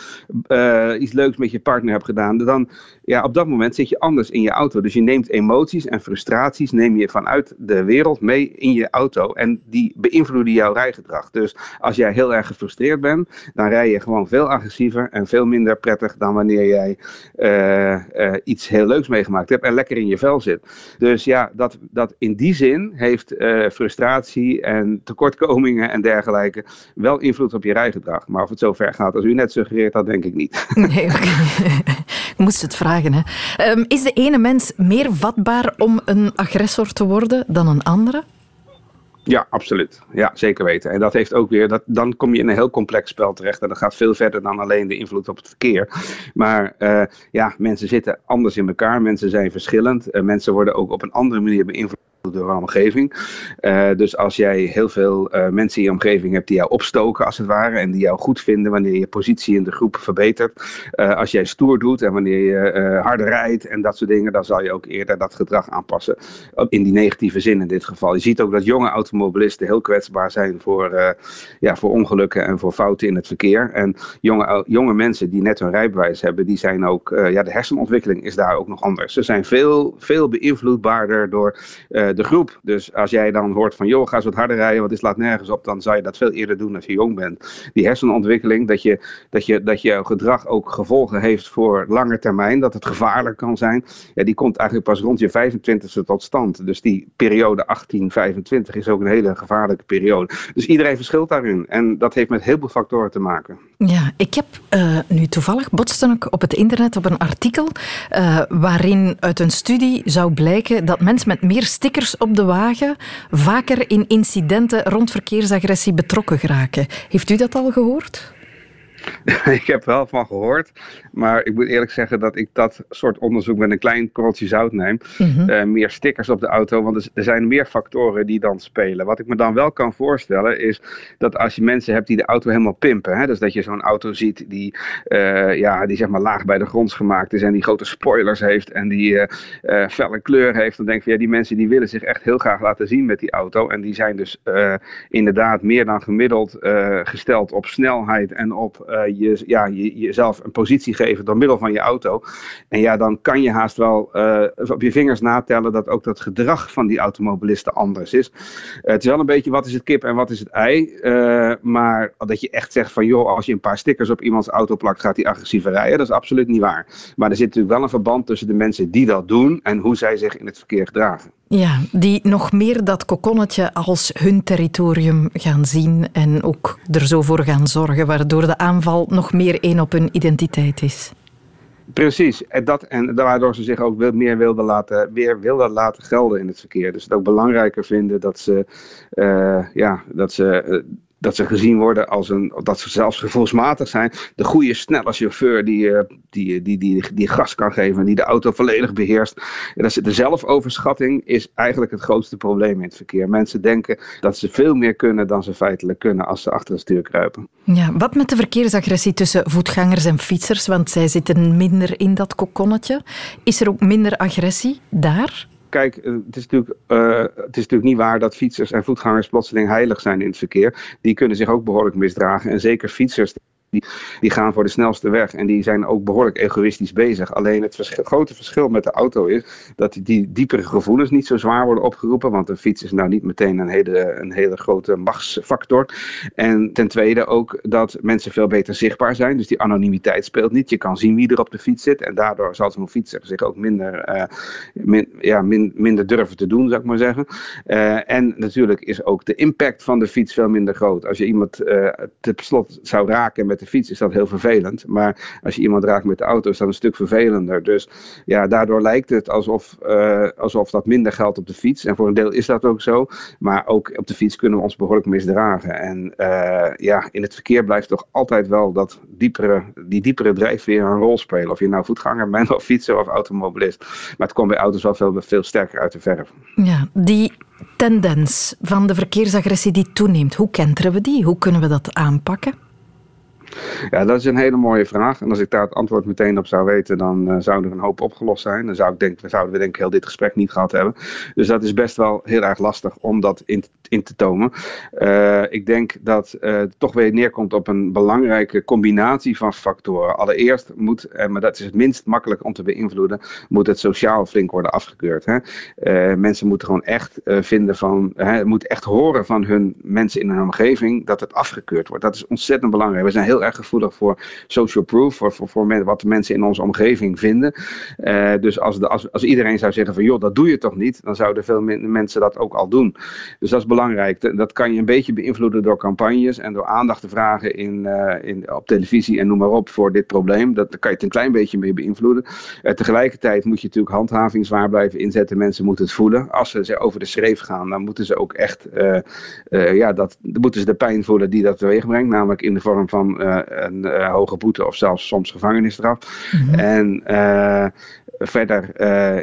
uh, iets leuks met je partner hebt gedaan. Dan, ja, op dat moment zit je anders in je auto. Dus je neemt emoties en frustraties, neem je vanuit de wereld mee in je auto en die beïnvloeden jouw rijgedrag. Dus als jij heel erg gefrustreerd bent, dan rij je gewoon veel agressiever en veel minder prettig dan wanneer jij uh, uh, iets heel leuks meegemaakt hebt en lekker in je vel zit. Dus ja, dat, dat in die zin heeft frustratie en tekortkomingen en dergelijke wel invloed op je rijgedrag. Maar of het zo ver gaat als u net suggereert, dat denk ik niet. Nee, <laughs> ik moest het vragen. Hè. Um, is de ene mens meer vatbaar om een agressor te worden dan een andere? Ja, absoluut. Ja, zeker weten. En dat heeft ook weer, dat, dan kom je in een heel complex spel terecht. En dat gaat veel verder dan alleen de invloed op het verkeer. Maar uh, ja, mensen zitten anders in elkaar. Mensen zijn verschillend. Uh, mensen worden ook op een andere manier beïnvloed door een omgeving. Uh, dus als jij heel veel uh, mensen in je omgeving hebt die jou opstoken, als het ware, en die jou goed vinden wanneer je positie in de groep verbetert. Uh, als jij stoer doet en wanneer je harder rijdt en dat soort dingen, dan zal je ook eerder dat gedrag aanpassen. In die negatieve zin in dit geval. Je ziet ook dat jonge automobilisten heel kwetsbaar zijn voor, ja, voor ongelukken en voor fouten in het verkeer. En jonge, jonge mensen die net hun rijbewijs hebben, die zijn ook, ja, de hersenontwikkeling is daar ook nog anders. Ze zijn veel, veel beïnvloedbaarder door de groep. Dus als jij dan hoort van, joh, ga eens wat harder rijden, want dit slaat nergens op, dan zou je dat veel eerder doen als je jong bent. Die hersenontwikkeling, dat je, dat je, dat je gedrag ook gevolgen heeft voor lange termijn, dat het gevaarlijk kan zijn, ja, die komt eigenlijk pas rond je 25e tot stand. Dus die periode 18-25 is ook een hele gevaarlijke periode. Dus iedereen verschilt daarin. En dat heeft met heel veel factoren te maken. Ja, ik heb uh, nu toevallig botste ik op het internet op een artikel uh, waarin uit een studie zou blijken dat mensen met meer stickers op de wagen vaker in incidenten rond verkeersagressie betrokken geraken. Heeft u dat al gehoord? <laughs> ik heb wel van gehoord. Maar ik moet eerlijk zeggen dat ik dat soort onderzoek met een klein korreltje zout neem. Mm -hmm. uh, meer stickers op de auto, want er zijn meer factoren die dan spelen. Wat ik me dan wel kan voorstellen is dat als je mensen hebt die de auto helemaal pimpen. Hè, dus dat je zo'n auto ziet die, uh, ja, die zeg maar laag bij de grond gemaakt is en die grote spoilers heeft en die uh, felle kleur heeft. Dan denk van ja, die mensen die willen zich echt heel graag laten zien met die auto. En die zijn dus inderdaad meer dan gemiddeld gesteld op snelheid en op uh, je, ja, je, jezelf een positie geven door middel van je auto. En ja, dan kan je haast wel uh, op je vingers natellen dat ook dat gedrag van die automobilisten anders is. Uh, het is wel een beetje wat is het kip en wat is het ei. maar dat je echt zegt van joh, als je een paar stickers op iemands auto plakt, gaat die agressiever rijden. Dat is absoluut niet waar. Maar er zit natuurlijk wel een verband tussen de mensen die dat doen en hoe zij zich in het verkeer gedragen. Ja, die nog meer dat kokonnetje als hun territorium gaan zien en ook er zo voor gaan zorgen, waardoor de nog meer één op hun identiteit is. Precies, en, dat, en waardoor ze zich ook meer wilden laten, weer wilden laten gelden in het verkeer. Dus het ook belangrijker vinden dat ze, uh, ja, dat ze uh, dat ze gezien worden als een, dat ze zelfs gevoelsmatig zijn. De goede, snelle chauffeur die, die, die, die, die gas kan geven en die de auto volledig beheerst. De zelfoverschatting is eigenlijk het grootste probleem in het verkeer. Mensen denken dat ze veel meer kunnen dan ze feitelijk kunnen als ze achter het stuur kruipen. Ja, wat met de verkeersagressie tussen voetgangers en fietsers? Want zij zitten minder in dat kokonnetje. Is er ook minder agressie daar? Kijk, het is, natuurlijk, uh, het is natuurlijk niet waar dat fietsers en voetgangers plotseling heilig zijn in het verkeer. Die kunnen zich ook behoorlijk misdragen. En zeker fietsers die, gaan voor de snelste weg en die zijn ook behoorlijk egoïstisch bezig. Alleen het grote verschil met de auto is dat die, die diepere gevoelens niet zo zwaar worden opgeroepen, want een fiets is nou niet meteen een hele, een hele grote machtsfactor. En ten tweede ook dat mensen veel beter zichtbaar zijn, dus die anonimiteit speelt niet. Je kan zien wie er op de fiets zit en daardoor zal zo'n fietser zich ook minder, eh, ja, min, minder durven te doen, zou ik maar zeggen. Uh, en natuurlijk is ook de impact van de fiets veel minder groot. Als je iemand uh, te slot zou raken met de fiets, is dat heel vervelend. Maar als je iemand raakt met de auto, is dat een stuk vervelender. Dus ja, daardoor lijkt het alsof, uh, alsof dat minder geldt op de fiets. En voor een deel is dat ook zo. Maar ook op de fiets kunnen we ons behoorlijk misdragen. En ja, in het verkeer blijft toch altijd wel dat diepere, die diepere drijfveer een rol spelen. Of je nou voetganger bent, of fietser of automobilist. Maar het komt bij auto's wel veel, veel sterker uit de verf. Ja, die tendens van de verkeersagressie die toeneemt, hoe kenteren we die? Hoe kunnen we dat aanpakken? Ja, dat is een hele mooie vraag. En als ik daar het antwoord meteen op zou weten, dan uh, er een hoop opgelost zijn. Dan zou ik denk, zouden we denk ik heel dit gesprek niet gehad hebben. Dus dat is best wel heel erg lastig om dat in, in te tomen. Uh, ik denk dat het toch weer neerkomt op een belangrijke combinatie van factoren. Allereerst moet, maar dat is het minst makkelijk om te beïnvloeden, moet het sociaal flink worden afgekeurd. Hè? mensen moeten gewoon echt vinden van, het moet echt horen van hun mensen in hun omgeving dat het afgekeurd wordt. Dat is ontzettend belangrijk. We zijn heel erg gevoelig voor social proof, voor, voor, wat de mensen in onze omgeving vinden. Uh, dus als, de, als, als iedereen zou zeggen van joh, dat doe je toch niet, dan zouden veel mensen dat ook al doen. Dus dat is belangrijk. Dat kan je een beetje beïnvloeden door campagnes en door aandacht te vragen in, uh, in, op televisie en noem maar op voor dit probleem. Dat, daar kan je het een klein beetje mee beïnvloeden. Uh, tegelijkertijd moet je natuurlijk handhaving zwaar blijven inzetten. Mensen moeten het voelen. Als ze over de schreef gaan, dan moeten ze ook echt ja, dat, moeten ze de pijn voelen die dat teweeg brengt. Namelijk in de vorm van een uh, hoge boete of zelfs soms gevangenisstraf. Mm -hmm. En uh, verder,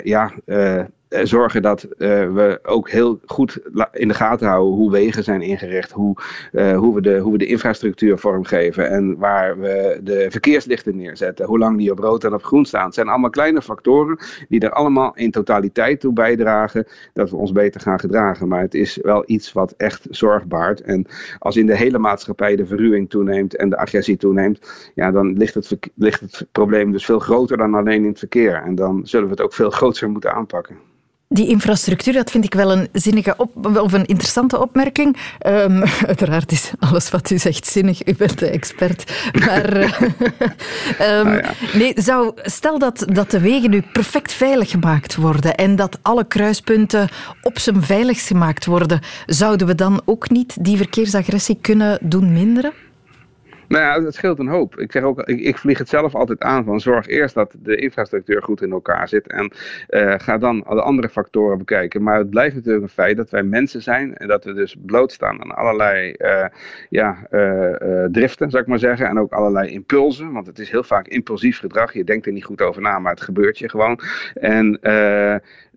ja, eh, zorgen dat uh, we ook heel goed in de gaten houden hoe wegen zijn ingericht, hoe, uh, hoe, we, de, hoe we de infrastructuur vormgeven en waar we de verkeerslichten neerzetten, hoe lang die op rood en op groen staan. Het zijn allemaal kleine factoren die er allemaal in totaliteit toe bijdragen dat we ons beter gaan gedragen. Maar het is wel iets wat echt zorg baart. En als in de hele maatschappij de verruwing toeneemt en de agressie toeneemt, ja, dan ligt het, ligt het probleem dus veel groter dan alleen in het verkeer. En dan zullen we het ook veel groter moeten aanpakken. Die infrastructuur, dat vind ik wel een zinnige op, of een interessante opmerking. Um, <laughs> uiteraard is alles wat u zegt zinnig. U bent de expert. Maar um, <laughs> ah, ja. nee, zou, stel dat, dat de wegen nu perfect veilig gemaakt worden en dat alle kruispunten op zijn veiligst gemaakt worden, zouden we dan ook niet die verkeersagressie kunnen doen minderen? Nou ja, het scheelt een hoop. Ik zeg ook, ik, ik, vlieg het zelf altijd aan van zorg eerst dat de infrastructuur goed in elkaar zit en uh, ga dan de andere factoren bekijken. Maar het blijft natuurlijk een feit dat wij mensen zijn en dat we dus blootstaan aan allerlei uh, ja, uh, driften, zou ik maar zeggen, en ook allerlei impulsen, want het is heel vaak impulsief gedrag. Je denkt er niet goed over na, maar het gebeurt je gewoon. En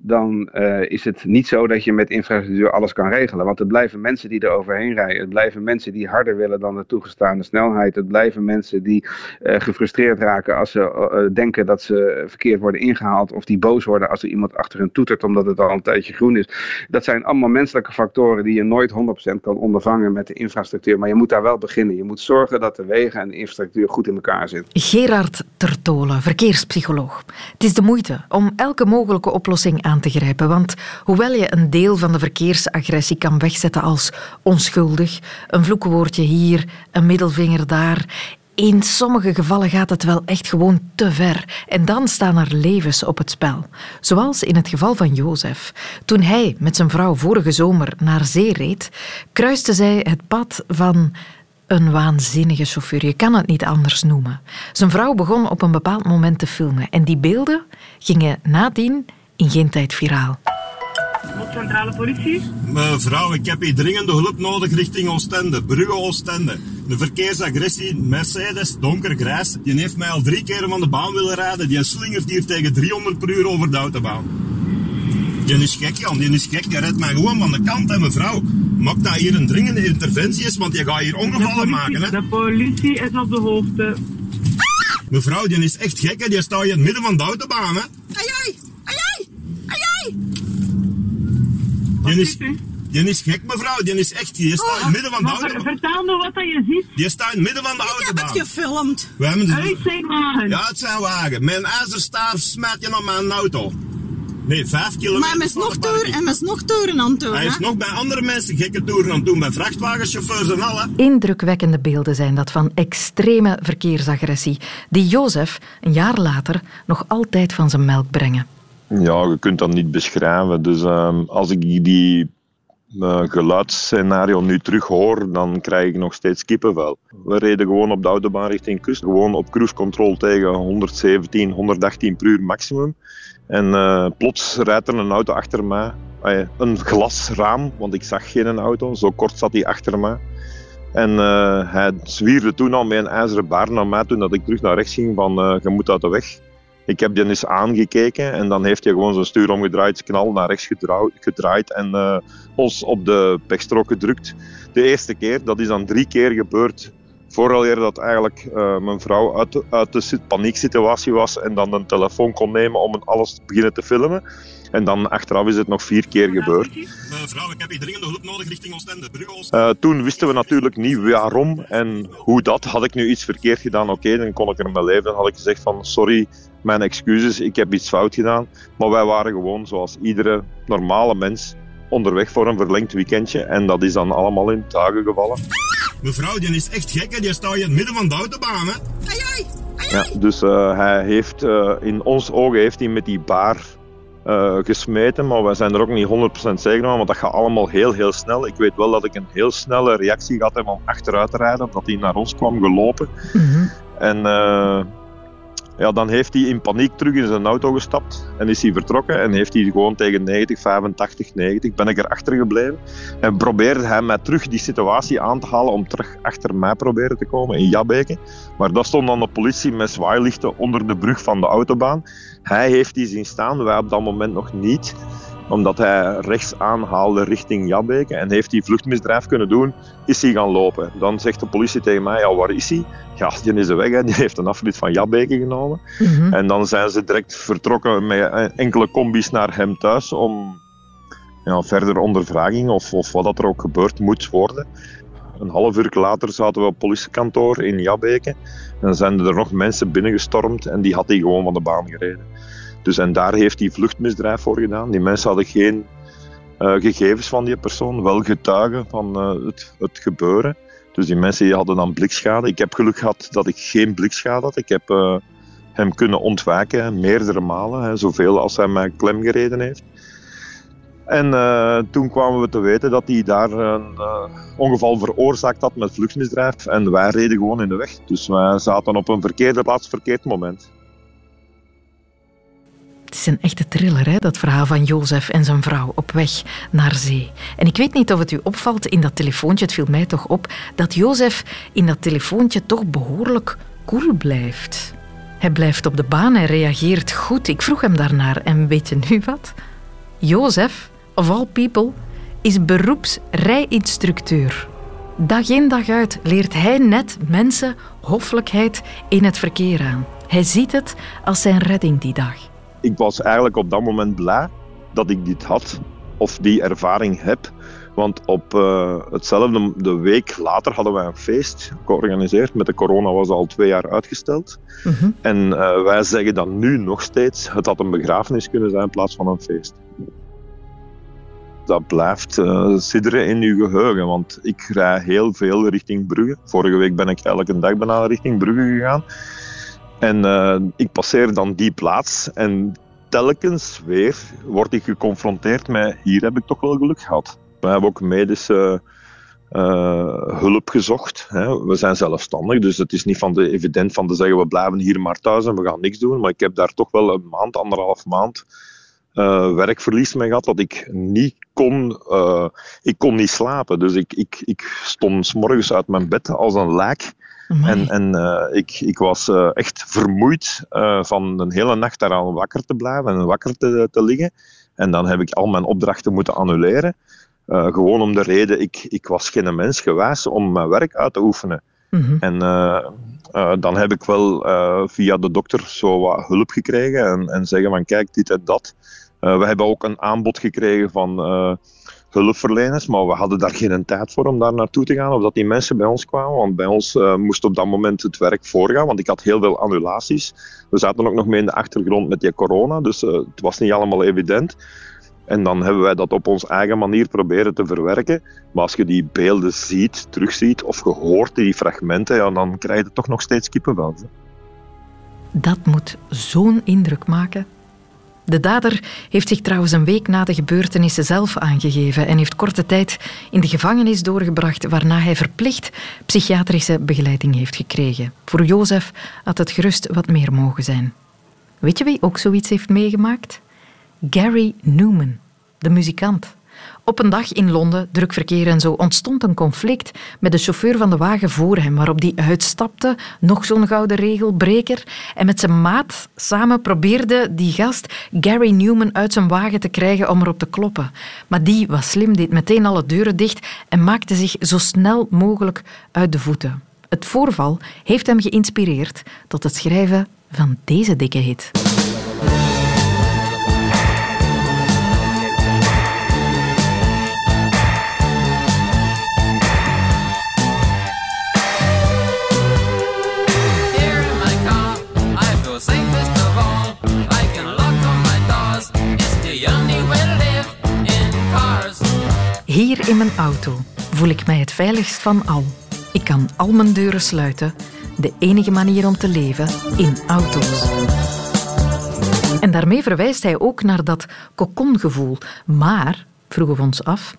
dan uh, is het niet zo dat je met infrastructuur alles kan regelen. Want er blijven mensen die er overheen rijden. Het blijven mensen die harder willen dan de toegestaande snelheid. Het blijven mensen die uh, gefrustreerd raken als ze uh, denken dat ze verkeerd worden ingehaald. Of die boos worden als er iemand achter hun toetert omdat het al een tijdje groen is. Dat zijn allemaal menselijke factoren die je nooit 100% kan ondervangen met de infrastructuur. Maar je moet daar wel beginnen. Je moet zorgen dat de wegen en de infrastructuur goed in elkaar zitten. Gerard Tertolen, verkeerspsycholoog. Het is de moeite om elke mogelijke oplossing aan te grijpen. Want hoewel je een deel van de verkeersagressie kan wegzetten als onschuldig, een vloekenwoordje hier, een middelvinger daar, in sommige gevallen gaat het wel echt gewoon te ver. En dan staan er levens op het spel. Zoals in het geval van Jozef. Toen hij met zijn vrouw vorige zomer naar zee reed, kruiste zij het pad van een waanzinnige chauffeur. Je kan het niet anders noemen. Zijn vrouw begon op een bepaald moment te filmen. En die beelden gingen nadien in geen tijd viraal. Centrale politie? Mevrouw, ik heb hier dringende hulp nodig richting Oostende, Brugge Oostende. De verkeersagressie, Mercedes, donkergrijs, die heeft mij al drie keer van de baan willen rijden. Die slingert hier tegen 300 per uur over de autobaan. Die is gek, Jan, die is gek. Die rijdt mij gewoon van de kant, hè, mevrouw. Maak dat hier een dringende interventie is, want je gaat hier ongevallen maken, hè. De politie is op de hoogte. Mevrouw, die is echt gek, hè. Die staat hier in het midden van de autobaan, hè. Ai, ai. Die is, Die is gek, mevrouw. Die is echt... Die staat in het midden van de Maar ver- autobaan. vertel me wat dat je ziet. Die staat in het midden van de autobaan. heb het gefilmd. We hebben Uitzendwagen. Ja, het zijn wagen. Mijn ijzerstaaf smijt je op mijn auto. Nee, vijf kilometer. Maar hij is nog toeren, en is nog toeren aan het doen, Hij is hè? nog bij andere mensen gekke toeren aan het doen. Bij vrachtwagenchauffeurs en al. hè. Indrukwekkende beelden zijn dat van extreme verkeersagressie, die Jozef een jaar later nog altijd van zijn melk brengen. Ja, je kunt dat niet beschrijven. Dus ehm, als ik die eh, geluidsscenario nu terug hoor, dan krijg ik nog steeds kippenvel. We reden gewoon op de autobaan richting kust, gewoon op cruise control tegen 117, 118 per uur maximum. En eh, plots rijdt er een auto achter mij. Eh, een glasraam, want ik zag geen auto. Zo kort zat hij achter mij. En eh, hij zwierde toen al met een ijzeren baar naar mij toen dat ik terug naar rechts ging van je moet uit de weg. Ik heb die eens aangekeken en dan heeft hij gewoon zijn stuur omgedraaid, knal naar rechts gedraaid, gedraaid en eh, ons op de pechstrook gedrukt. De eerste keer, dat is dan drie keer gebeurd vooraleer dat eigenlijk eh, mijn vrouw uit, de- uit de sit- panieksituatie was en dan een telefoon kon nemen om alles te beginnen te filmen. En dan achteraf is het nog vier keer gebeurd. Mevrouw, ik heb hier dringende hulp nodig richting Oostende. Oostende. Eh, toen wisten we natuurlijk niet waarom en hoe dat. Had ik nu iets verkeerd gedaan, oké, dan kon ik ermee leven. Dan had ik gezegd van, sorry, mijn excuses, ik heb iets fout gedaan. Maar wij waren gewoon, zoals iedere normale mens, onderweg voor een verlengd weekendje. En dat is dan allemaal in tuigen gevallen. Mevrouw, die is echt gek. Hè. Die staat hier in het midden van de autobaan. Hè. Ja, dus eh, hij heeft, eh, in ons ogen heeft hij met die baar eh, gesmeten, maar wij zijn er ook niet 100% zeker van, want dat gaat allemaal heel, heel snel. Ik weet wel dat ik een heel snelle reactie gehad heb om achteruit te rijden, omdat hij naar ons kwam gelopen. En eh, ja, dan heeft hij in paniek terug in zijn auto gestapt en is hij vertrokken en heeft hij gewoon tegen 90, 85, 90 ben ik erachter gebleven. En probeerde hij mij terug die situatie aan te halen om terug achter mij proberen te komen in Jabbeke. Maar dat stond dan de politie met zwaailichten onder de brug van de autobaan. Hij heeft die zien staan, wij op dat moment nog niet omdat hij rechts aanhaalde richting Jabbeke en heeft die vluchtmisdrijf kunnen doen, is hij gaan lopen. Dan zegt de politie tegen mij, ja, waar is hij? Ja, die is de weg, hè. die heeft een afrit van Jabbeke genomen. En dan zijn ze direct vertrokken met eh, enkele combis naar hem thuis om ja, verder ondervraging of, of wat dat er ook gebeurd moet worden. Een half uur later zaten we op het politiekantoor in Jabbeke en dan zijn er nog mensen binnengestormd en die had hij gewoon van de baan gereden. Dus en daar heeft hij vluchtmisdrijf voor gedaan. Die mensen hadden geen eh, gegevens van die persoon, wel getuigen van eh, het, het gebeuren. Dus die mensen die hadden dan blikschade. Ik heb geluk gehad dat ik geen blikschade had. Ik heb eh, hem kunnen ontwijken, meerdere malen, hè, zoveel als hij mij klem gereden heeft. En toen kwamen we te weten dat hij daar een ongeval veroorzaakt had met vluchtmisdrijf. En wij reden gewoon in de weg. Dus wij zaten op een verkeerde plaats, verkeerd moment. Het is een echte thriller, hè, dat verhaal van Jozef en zijn vrouw op weg naar zee. En ik weet niet of het u opvalt in dat telefoontje, het viel mij toch op, dat Jozef in dat telefoontje toch behoorlijk koel blijft. Hij blijft op de baan en reageert goed. Ik vroeg hem daarnaar en weet je nu wat? Jozef, of all people, is beroepsrijinstructeur. Dag in dag uit leert hij net mensen hoffelijkheid in het verkeer aan. Hij ziet het als zijn redding die dag. Ik was eigenlijk op dat moment blij dat ik dit had, of die ervaring heb. Want op eh, hetzelfde de week later hadden wij een feest georganiseerd. Met de corona was al twee jaar uitgesteld. En eh, wij zeggen dan nu nog steeds, het had een begrafenis kunnen zijn in plaats van een feest. Dat blijft eh sidderen in uw geheugen, want ik rij heel veel richting Brugge. Vorige week ben ik elke dag bijna richting Brugge gegaan. En eh, ik passeer dan die plaats en telkens weer word ik geconfronteerd met hier heb ik toch wel geluk gehad. We hebben ook medische eh, hulp gezocht. Hè. We zijn zelfstandig, dus het is niet van de evident van te zeggen we blijven hier maar thuis en we gaan niks doen. Maar ik heb daar toch wel een maand, anderhalf maand eh, werkverlies mee gehad dat ik niet kon, ik kon niet slapen. Dus ik, ik, ik stond 's morgens uit mijn bed als een lijk. En, en eh, ik, ik was eh, echt vermoeid eh, van een hele nacht daaraan wakker te blijven en wakker te, te liggen. En dan heb ik al mijn opdrachten moeten annuleren. Gewoon om de reden, ik, ik was geen mens geweest om mijn werk uit te oefenen. En eh, eh, dan heb ik wel via de dokter zo wat hulp gekregen en, en zeggen van kijk, dit en dat. We hebben ook een aanbod gekregen van hulpverleners, maar we hadden daar geen tijd voor om daar naartoe te gaan of dat die mensen bij ons kwamen, want bij ons eh, moest op dat moment het werk voorgaan, want ik had heel veel annulaties. We zaten ook nog mee in de achtergrond met die corona, dus eh, het was niet allemaal evident. En dan hebben wij dat op onze eigen manier proberen te verwerken. Maar als je die beelden ziet, terugziet of je hoort die fragmenten, ja, dan krijg je toch nog steeds kippenvel. Dat moet zo'n indruk maken. De dader heeft zich trouwens een week na de gebeurtenissen zelf aangegeven en heeft korte tijd in de gevangenis doorgebracht, waarna hij verplicht psychiatrische begeleiding heeft gekregen. Voor Jozef had het gerust wat meer mogen zijn. Weet je wie ook zoiets heeft meegemaakt? Gary Newman, de muzikant. Op een dag in Londen, druk verkeer en zo, ontstond een conflict met de chauffeur van de wagen voor hem, waarop die uitstapte, nog zo'n gouden regelbreker. En met zijn maat samen probeerde die gast Gary Newman uit zijn wagen te krijgen om erop te kloppen. Maar die was slim, deed meteen alle deuren dicht en maakte zich zo snel mogelijk uit de voeten. Het voorval heeft hem geïnspireerd tot het schrijven van deze dikke hit. Auto voel ik mij het veiligst van al. Ik kan al mijn deuren sluiten. De enige manier om te leven in auto's. En daarmee verwijst hij ook naar dat kokongevoel. Maar, vroegen we ons af,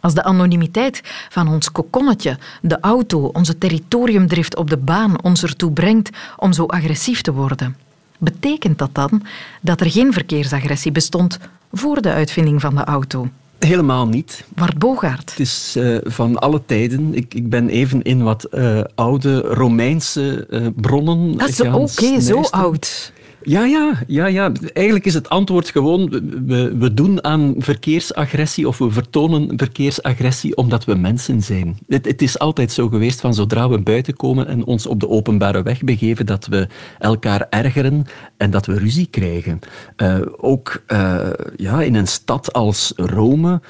als de anonimiteit van ons kokonnetje, de auto, onze territoriumdrift op de baan ons ertoe brengt om zo agressief te worden, betekent dat dan dat er geen verkeersagressie bestond voor de uitvinding van de auto? Helemaal niet. Bart Bogaert. Het is eh, van alle tijden. Ik, ik ben even in wat eh, oude Romeinse eh, bronnen. Dat is oké, zo oud. Ja, ja, ja, ja. Eigenlijk is het antwoord gewoon, we, we doen aan verkeersagressie of we vertonen verkeersagressie omdat we mensen zijn. Het, het is altijd zo geweest van zodra we buiten komen en ons op de openbare weg begeven, dat we elkaar ergeren en dat we ruzie krijgen. Eh, ook eh, ja, in een stad als Rome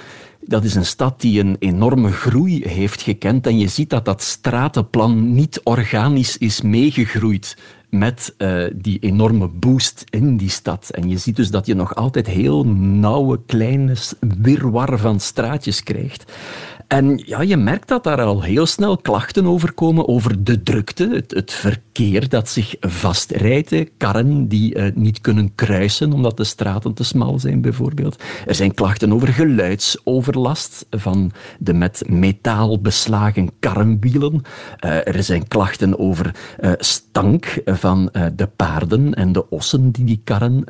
dat is een stad die een enorme groei heeft gekend. En je ziet dat dat stratenplan niet organisch is meegegroeid met eh, die enorme boost in die stad. En je ziet dus dat je nog altijd heel nauwe, kleine wirwar van straatjes krijgt. En ja, je merkt dat daar al heel snel klachten over komen, over de drukte, het, het verkeer dat zich vastrijdt, karren die eh, niet kunnen kruisen omdat de straten te smal zijn, bijvoorbeeld. Er zijn klachten over geluidsoverlast van de met metaal beslagen karrenwielen. Eh, er zijn klachten over eh, stank van de paarden en de ossen die die karren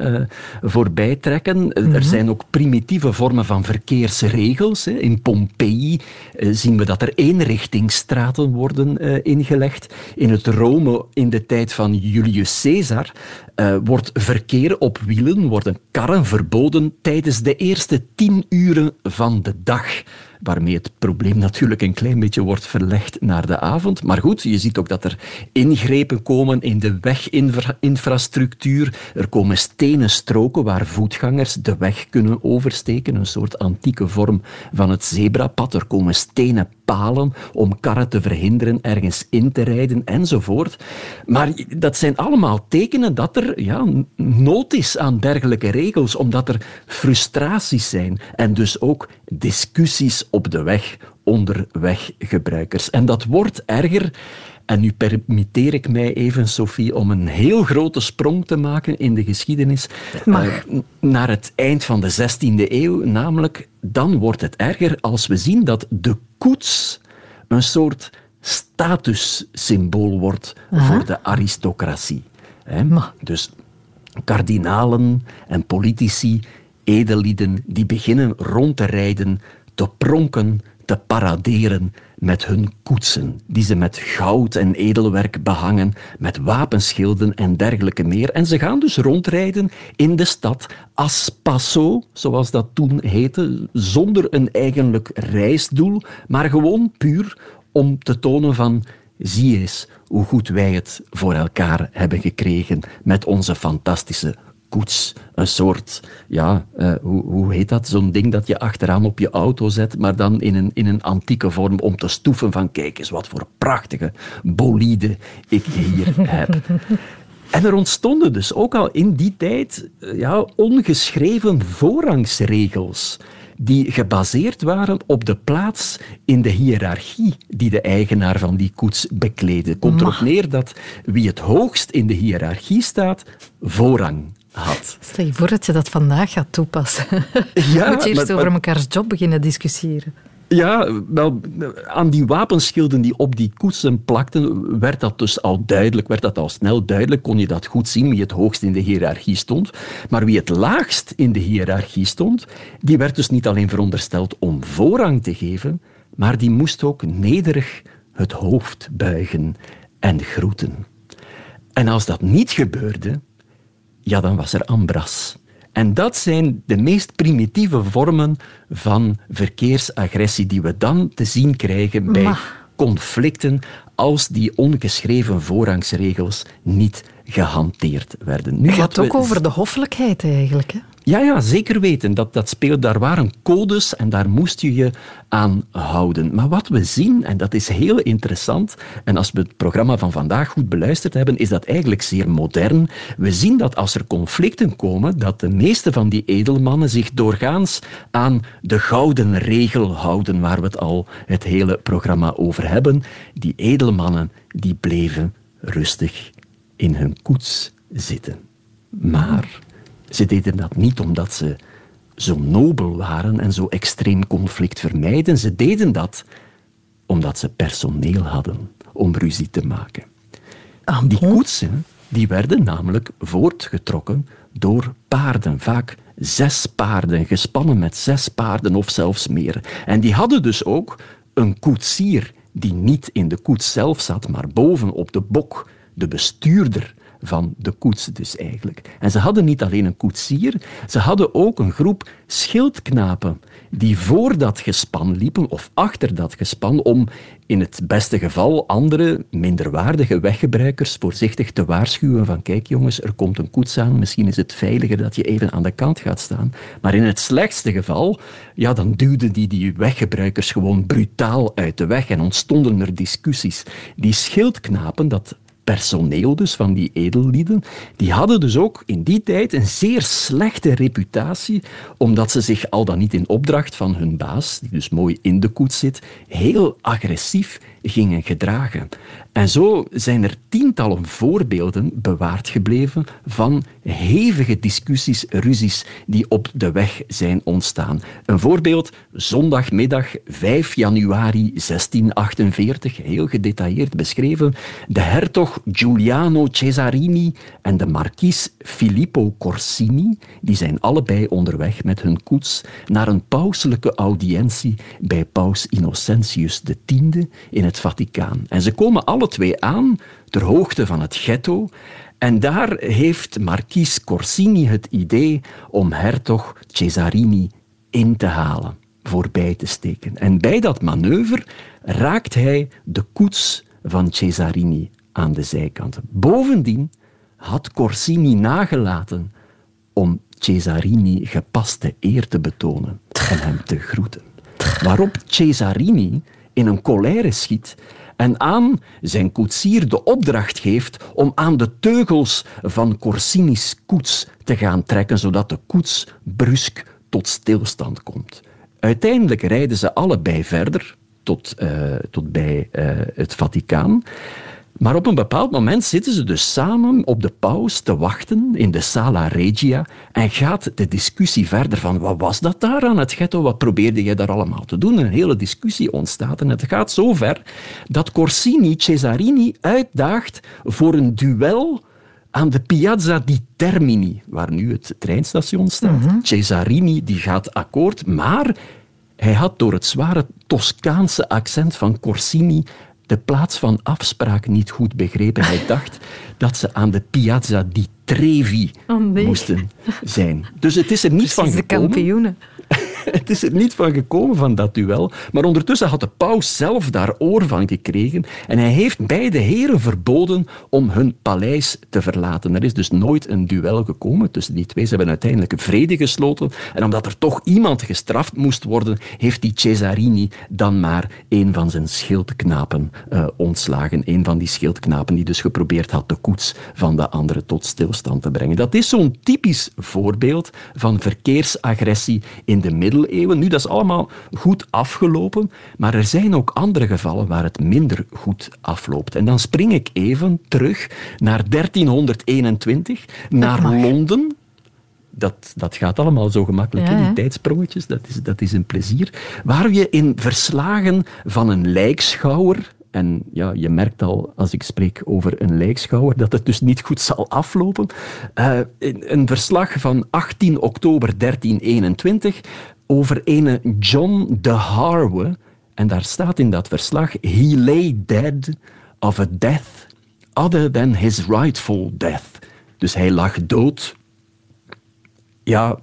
voorbij trekken. Er zijn ook primitieve vormen van verkeersregels. hè. In Pompeii eh, zien we dat er eenrichtingsstraten worden eh, ingelegd. In het Rome in de tijd van Julius Caesar eh, wordt verkeer op wielen, worden karren verboden tijdens de eerste tien uren van de dag. Waarmee het probleem natuurlijk een klein beetje wordt verlegd naar de avond. Maar goed, je ziet ook dat er ingrepen komen in de weginfrastructuur. Er komen stenen stroken waar voetgangers de weg kunnen oversteken. Een soort antieke vorm van het zebrapad. Er komen stenen palen om karren te verhinderen ergens in te rijden enzovoort. Maar dat zijn allemaal tekenen dat er ja, nood is aan dergelijke regels, omdat er frustraties zijn en dus ook discussies op de weg onder weggebruikers. En dat wordt erger. En nu permitteer ik mij even, Sophie, om een heel grote sprong te maken in de geschiedenis eh, naar het eind van de 16e eeuw. Namelijk, dan wordt het erger als we zien dat de koets een soort statussymbool wordt Aha. voor de aristocratie. Hè? Dus kardinalen en politici, edellieden, die beginnen rond te rijden, te pronken, te paraderen met hun koetsen, die ze met goud en edelwerk behangen, met wapenschilden en dergelijke meer. En ze gaan dus rondrijden in de stad as passo, zoals dat toen heette, zonder een eigenlijk reisdoel, maar gewoon puur om te tonen van zie eens hoe goed wij het voor elkaar hebben gekregen met onze fantastische koets. Een soort, ja, eh, hoe, hoe heet dat? Zo'n ding dat je achteraan op je auto zet, maar dan in een, in een antieke vorm om te stoeven van kijk eens wat voor prachtige bolide ik hier <laughs> heb. En er ontstonden dus ook al in die tijd eh, ja, ongeschreven voorrangsregels die gebaseerd waren op de plaats in de hiërarchie die de eigenaar van die koets bekleedde. Komt erop neer dat wie het hoogst in de hiërarchie staat, voorrang had. Stel je voor dat je dat vandaag gaat toepassen. <laughs> Ja, <laughs> Moet je eerst maar- over maar- mekaars job beginnen discussiëren. Ja, wel, aan die wapenschilden die op die koetsen plakten, werd dat dus al duidelijk, werd dat al snel duidelijk, kon je dat goed zien wie het hoogst in de hiërarchie stond. Maar wie het laagst in de hiërarchie stond, die werd dus niet alleen verondersteld om voorrang te geven, maar die moest ook nederig het hoofd buigen en groeten. En als dat niet gebeurde, ja, dan was er ambras. En dat zijn de meest primitieve vormen van verkeersagressie die we dan te zien krijgen bij conflicten als die ongeschreven voorrangsregels niet gehanteerd werden. Nu Het gaat ook over de hoffelijkheid eigenlijk. Hè? Ja, ja, zeker weten. Dat, dat speelt, daar waren codes en daar moest je je aan houden. Maar wat we zien, en dat is heel interessant, en als we het programma van vandaag goed beluisterd hebben, is dat eigenlijk zeer modern. We zien dat als er conflicten komen, dat de meeste van die edelmannen zich doorgaans aan de gouden regel houden, waar we het al het hele programma over hebben. Die edelmannen, die bleven rustig in hun koets zitten. Maar ze deden dat niet omdat ze zo nobel waren en zo extreem conflict vermijden. Ze deden dat omdat ze personeel hadden om ruzie te maken. Die koetsen die werden namelijk voortgetrokken door paarden, vaak zes paarden, gespannen met zes paarden of zelfs meer. En die hadden dus ook een koetsier die niet in de koets zelf zat, maar boven op de bok, de bestuurder van de koets dus eigenlijk. En ze hadden niet alleen een koetsier, ze hadden ook een groep schildknapen die voor dat gespan liepen of achter dat gespan om in het beste geval andere minderwaardige weggebruikers voorzichtig te waarschuwen van kijk jongens, er komt een koets aan, misschien is het veiliger dat je even aan de kant gaat staan. Maar in het slechtste geval, ja, dan duwden die die weggebruikers gewoon brutaal uit de weg en ontstonden er discussies. Die schildknapen, dat personeel dus van die edellieden, die hadden dus ook in die tijd een zeer slechte reputatie, omdat ze zich al dan niet in opdracht van hun baas, die dus mooi in de koets zit, heel agressief gingen gedragen. En zo zijn er tientallen voorbeelden bewaard gebleven van hevige discussies, ruzies die op de weg zijn ontstaan. Een voorbeeld, zondagmiddag 5 januari 1648, heel gedetailleerd beschreven. De hertog Giuliano Cesarini en de markies Filippo Corsini, die zijn allebei onderweg met hun koets naar een pauselijke audiëntie bij paus Innocentius X in het Vaticaan. En ze komen alle twee aan ter hoogte van het ghetto. En daar heeft markies Corsini het idee om hertog Cesarini in te halen, voorbij te steken. En bij dat manoeuvre raakt hij de koets van Cesarini aan de zijkant. Bovendien had Corsini nagelaten om Cesarini gepaste eer te betonen en hem te groeten. Waarop Cesarini in een colère schiet en aan zijn koetsier de opdracht geeft om aan de teugels van Corsini's koets te gaan trekken, zodat de koets brusk tot stilstand komt. Uiteindelijk rijden ze allebei verder tot, eh, tot bij eh, het Vaticaan. Maar op een bepaald moment zitten ze dus samen op de paus te wachten in de Sala Regia en gaat de discussie verder van wat was dat daar aan het ghetto, wat probeerde je daar allemaal te doen? Een hele discussie ontstaat en het gaat zo ver dat Corsini Cesarini uitdaagt voor een duel aan de Piazza di Termini, waar nu het treinstation staat. Cesarini die gaat akkoord, maar hij had door het zware Toscaanse accent van Corsini de plaats van afspraak niet goed begrepen. Hij <laughs> dacht dat ze aan de Piazza di Trevi Oh nee. moesten zijn. Dus het is er niet van Precies de gekomen. kampioenen. <laughs> <laughs> het is er niet van gekomen van dat duel. Maar ondertussen had de paus zelf daar oor van gekregen. En hij heeft beide heren verboden om hun paleis te verlaten. Er is dus nooit een duel gekomen tussen die twee. Ze hebben uiteindelijk een vrede gesloten. En omdat er toch iemand gestraft moest worden, heeft die Cesarini dan maar een van zijn schildknapen eh, ontslagen. Een van die schildknapen die dus geprobeerd had de koets van de andere tot stilstand te brengen. Dat is zo'n typisch voorbeeld van verkeersagressie in de middeleeuwen. Nu, dat is allemaal goed afgelopen, maar er zijn ook andere gevallen waar het minder goed afloopt. En dan spring ik even terug naar 1321, naar Londen. Dat, dat gaat allemaal zo gemakkelijk, Ja, die tijdsprongetjes. Dat is, dat is een plezier. Waar je in verslagen van een lijkschouwer... En ja, je merkt al, als ik spreek over een lijkschouwer, dat het dus niet goed zal aflopen. Een een verslag van 18 oktober 1321 over ene John de Harwe. En daar staat in dat verslag... He lay dead of a death other than his rightful death. Dus hij lag dood ja,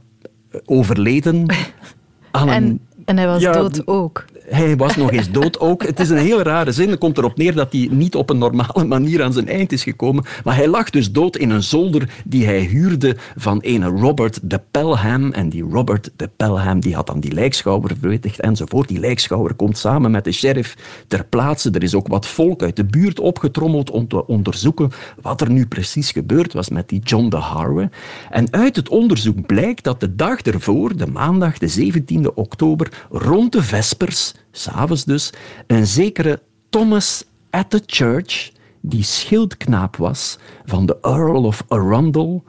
overleden <laughs> aan een... En, en hij was Ja, dood ook. Hij was nog eens dood ook. Het is een heel rare zin. Het komt erop neer dat hij niet op een normale manier aan zijn eind is gekomen. Maar hij lag dus dood in een zolder die hij huurde van een Robert de Pelham. En die Robert de Pelham die had dan die lijkschouwer verwittigd enzovoort. Die lijkschouwer komt samen met de sheriff ter plaatse. Er is ook wat volk uit de buurt opgetrommeld om te onderzoeken wat er nu precies gebeurd was met die John de Harwe. En uit het onderzoek blijkt dat de dag ervoor, de maandag, de 17e oktober, rond de vespers, s'avonds dus, een zekere Thomas at the Church, die schildknaap was van de Earl of Arundel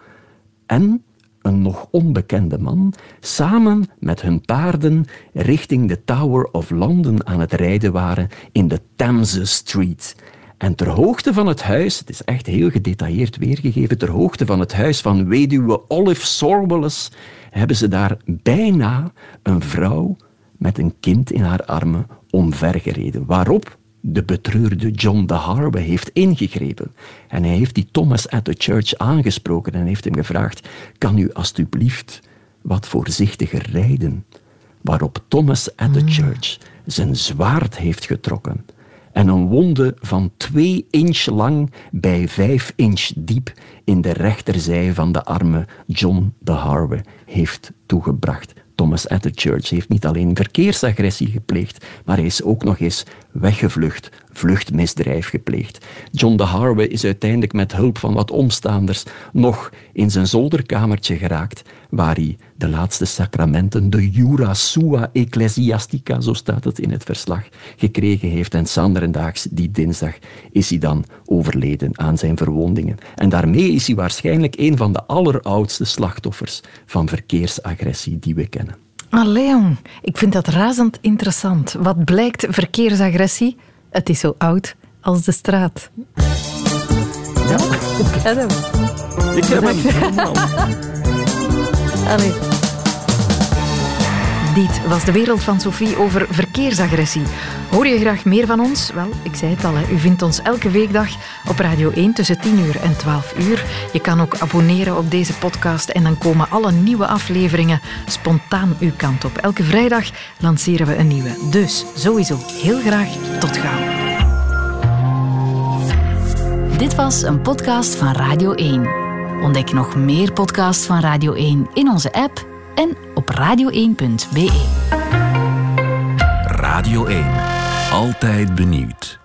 en een nog onbekende man, samen met hun paarden richting de Tower of London aan het rijden waren in de Thames Street. En ter hoogte van het huis, het is echt heel gedetailleerd weergegeven, ter hoogte van het huis van weduwe Olive Sorwells, hebben ze daar bijna een vrouw met een kind in haar armen omvergereden. Waarop de betreurde John de Harwe heeft ingegrepen. En hij heeft die Thomas at the Church aangesproken en heeft hem gevraagd: Kan u alstublieft wat voorzichtiger rijden? Waarop Thomas at the Church zijn zwaard heeft getrokken en een wonde van twee inch lang bij vijf inch diep in de rechterzij van de arme John de Harwe heeft toegebracht. Thomas Church heeft niet alleen verkeersagressie gepleegd, maar hij is ook nog eens weggevlucht, vluchtmisdrijf gepleegd. John de Harwe is uiteindelijk met hulp van wat omstaanders nog in zijn zolderkamertje geraakt, waar hij de laatste sacramenten, de Jura Sua Ecclesiastica, zo staat het in het verslag, gekregen heeft. En sanderendaags, die dinsdag, is hij dan overleden aan zijn verwondingen. En daarmee is hij waarschijnlijk een van de alleroudste slachtoffers van verkeersagressie die we kennen. Ah, Leon, ik vind dat razend interessant. Wat blijkt verkeersagressie? Het is zo oud als de straat. Ja, ik ken hem. Ik heb hem. <laughs> Allee. Dit was de wereld van Sophie over verkeersagressie. Hoor je graag meer van ons? Wel, ik zei het al, hè. u vindt ons elke weekdag op Radio 1 tussen 10 uur en 12 uur. Je kan ook abonneren op deze podcast en dan komen alle nieuwe afleveringen spontaan uw kant op. Elke vrijdag lanceren we een nieuwe. Dus sowieso heel graag tot gauw. Dit was een podcast van Radio 1. Ontdek nog meer podcasts van Radio 1 in onze app en op radio1.be. Radio 1. Altijd benieuwd.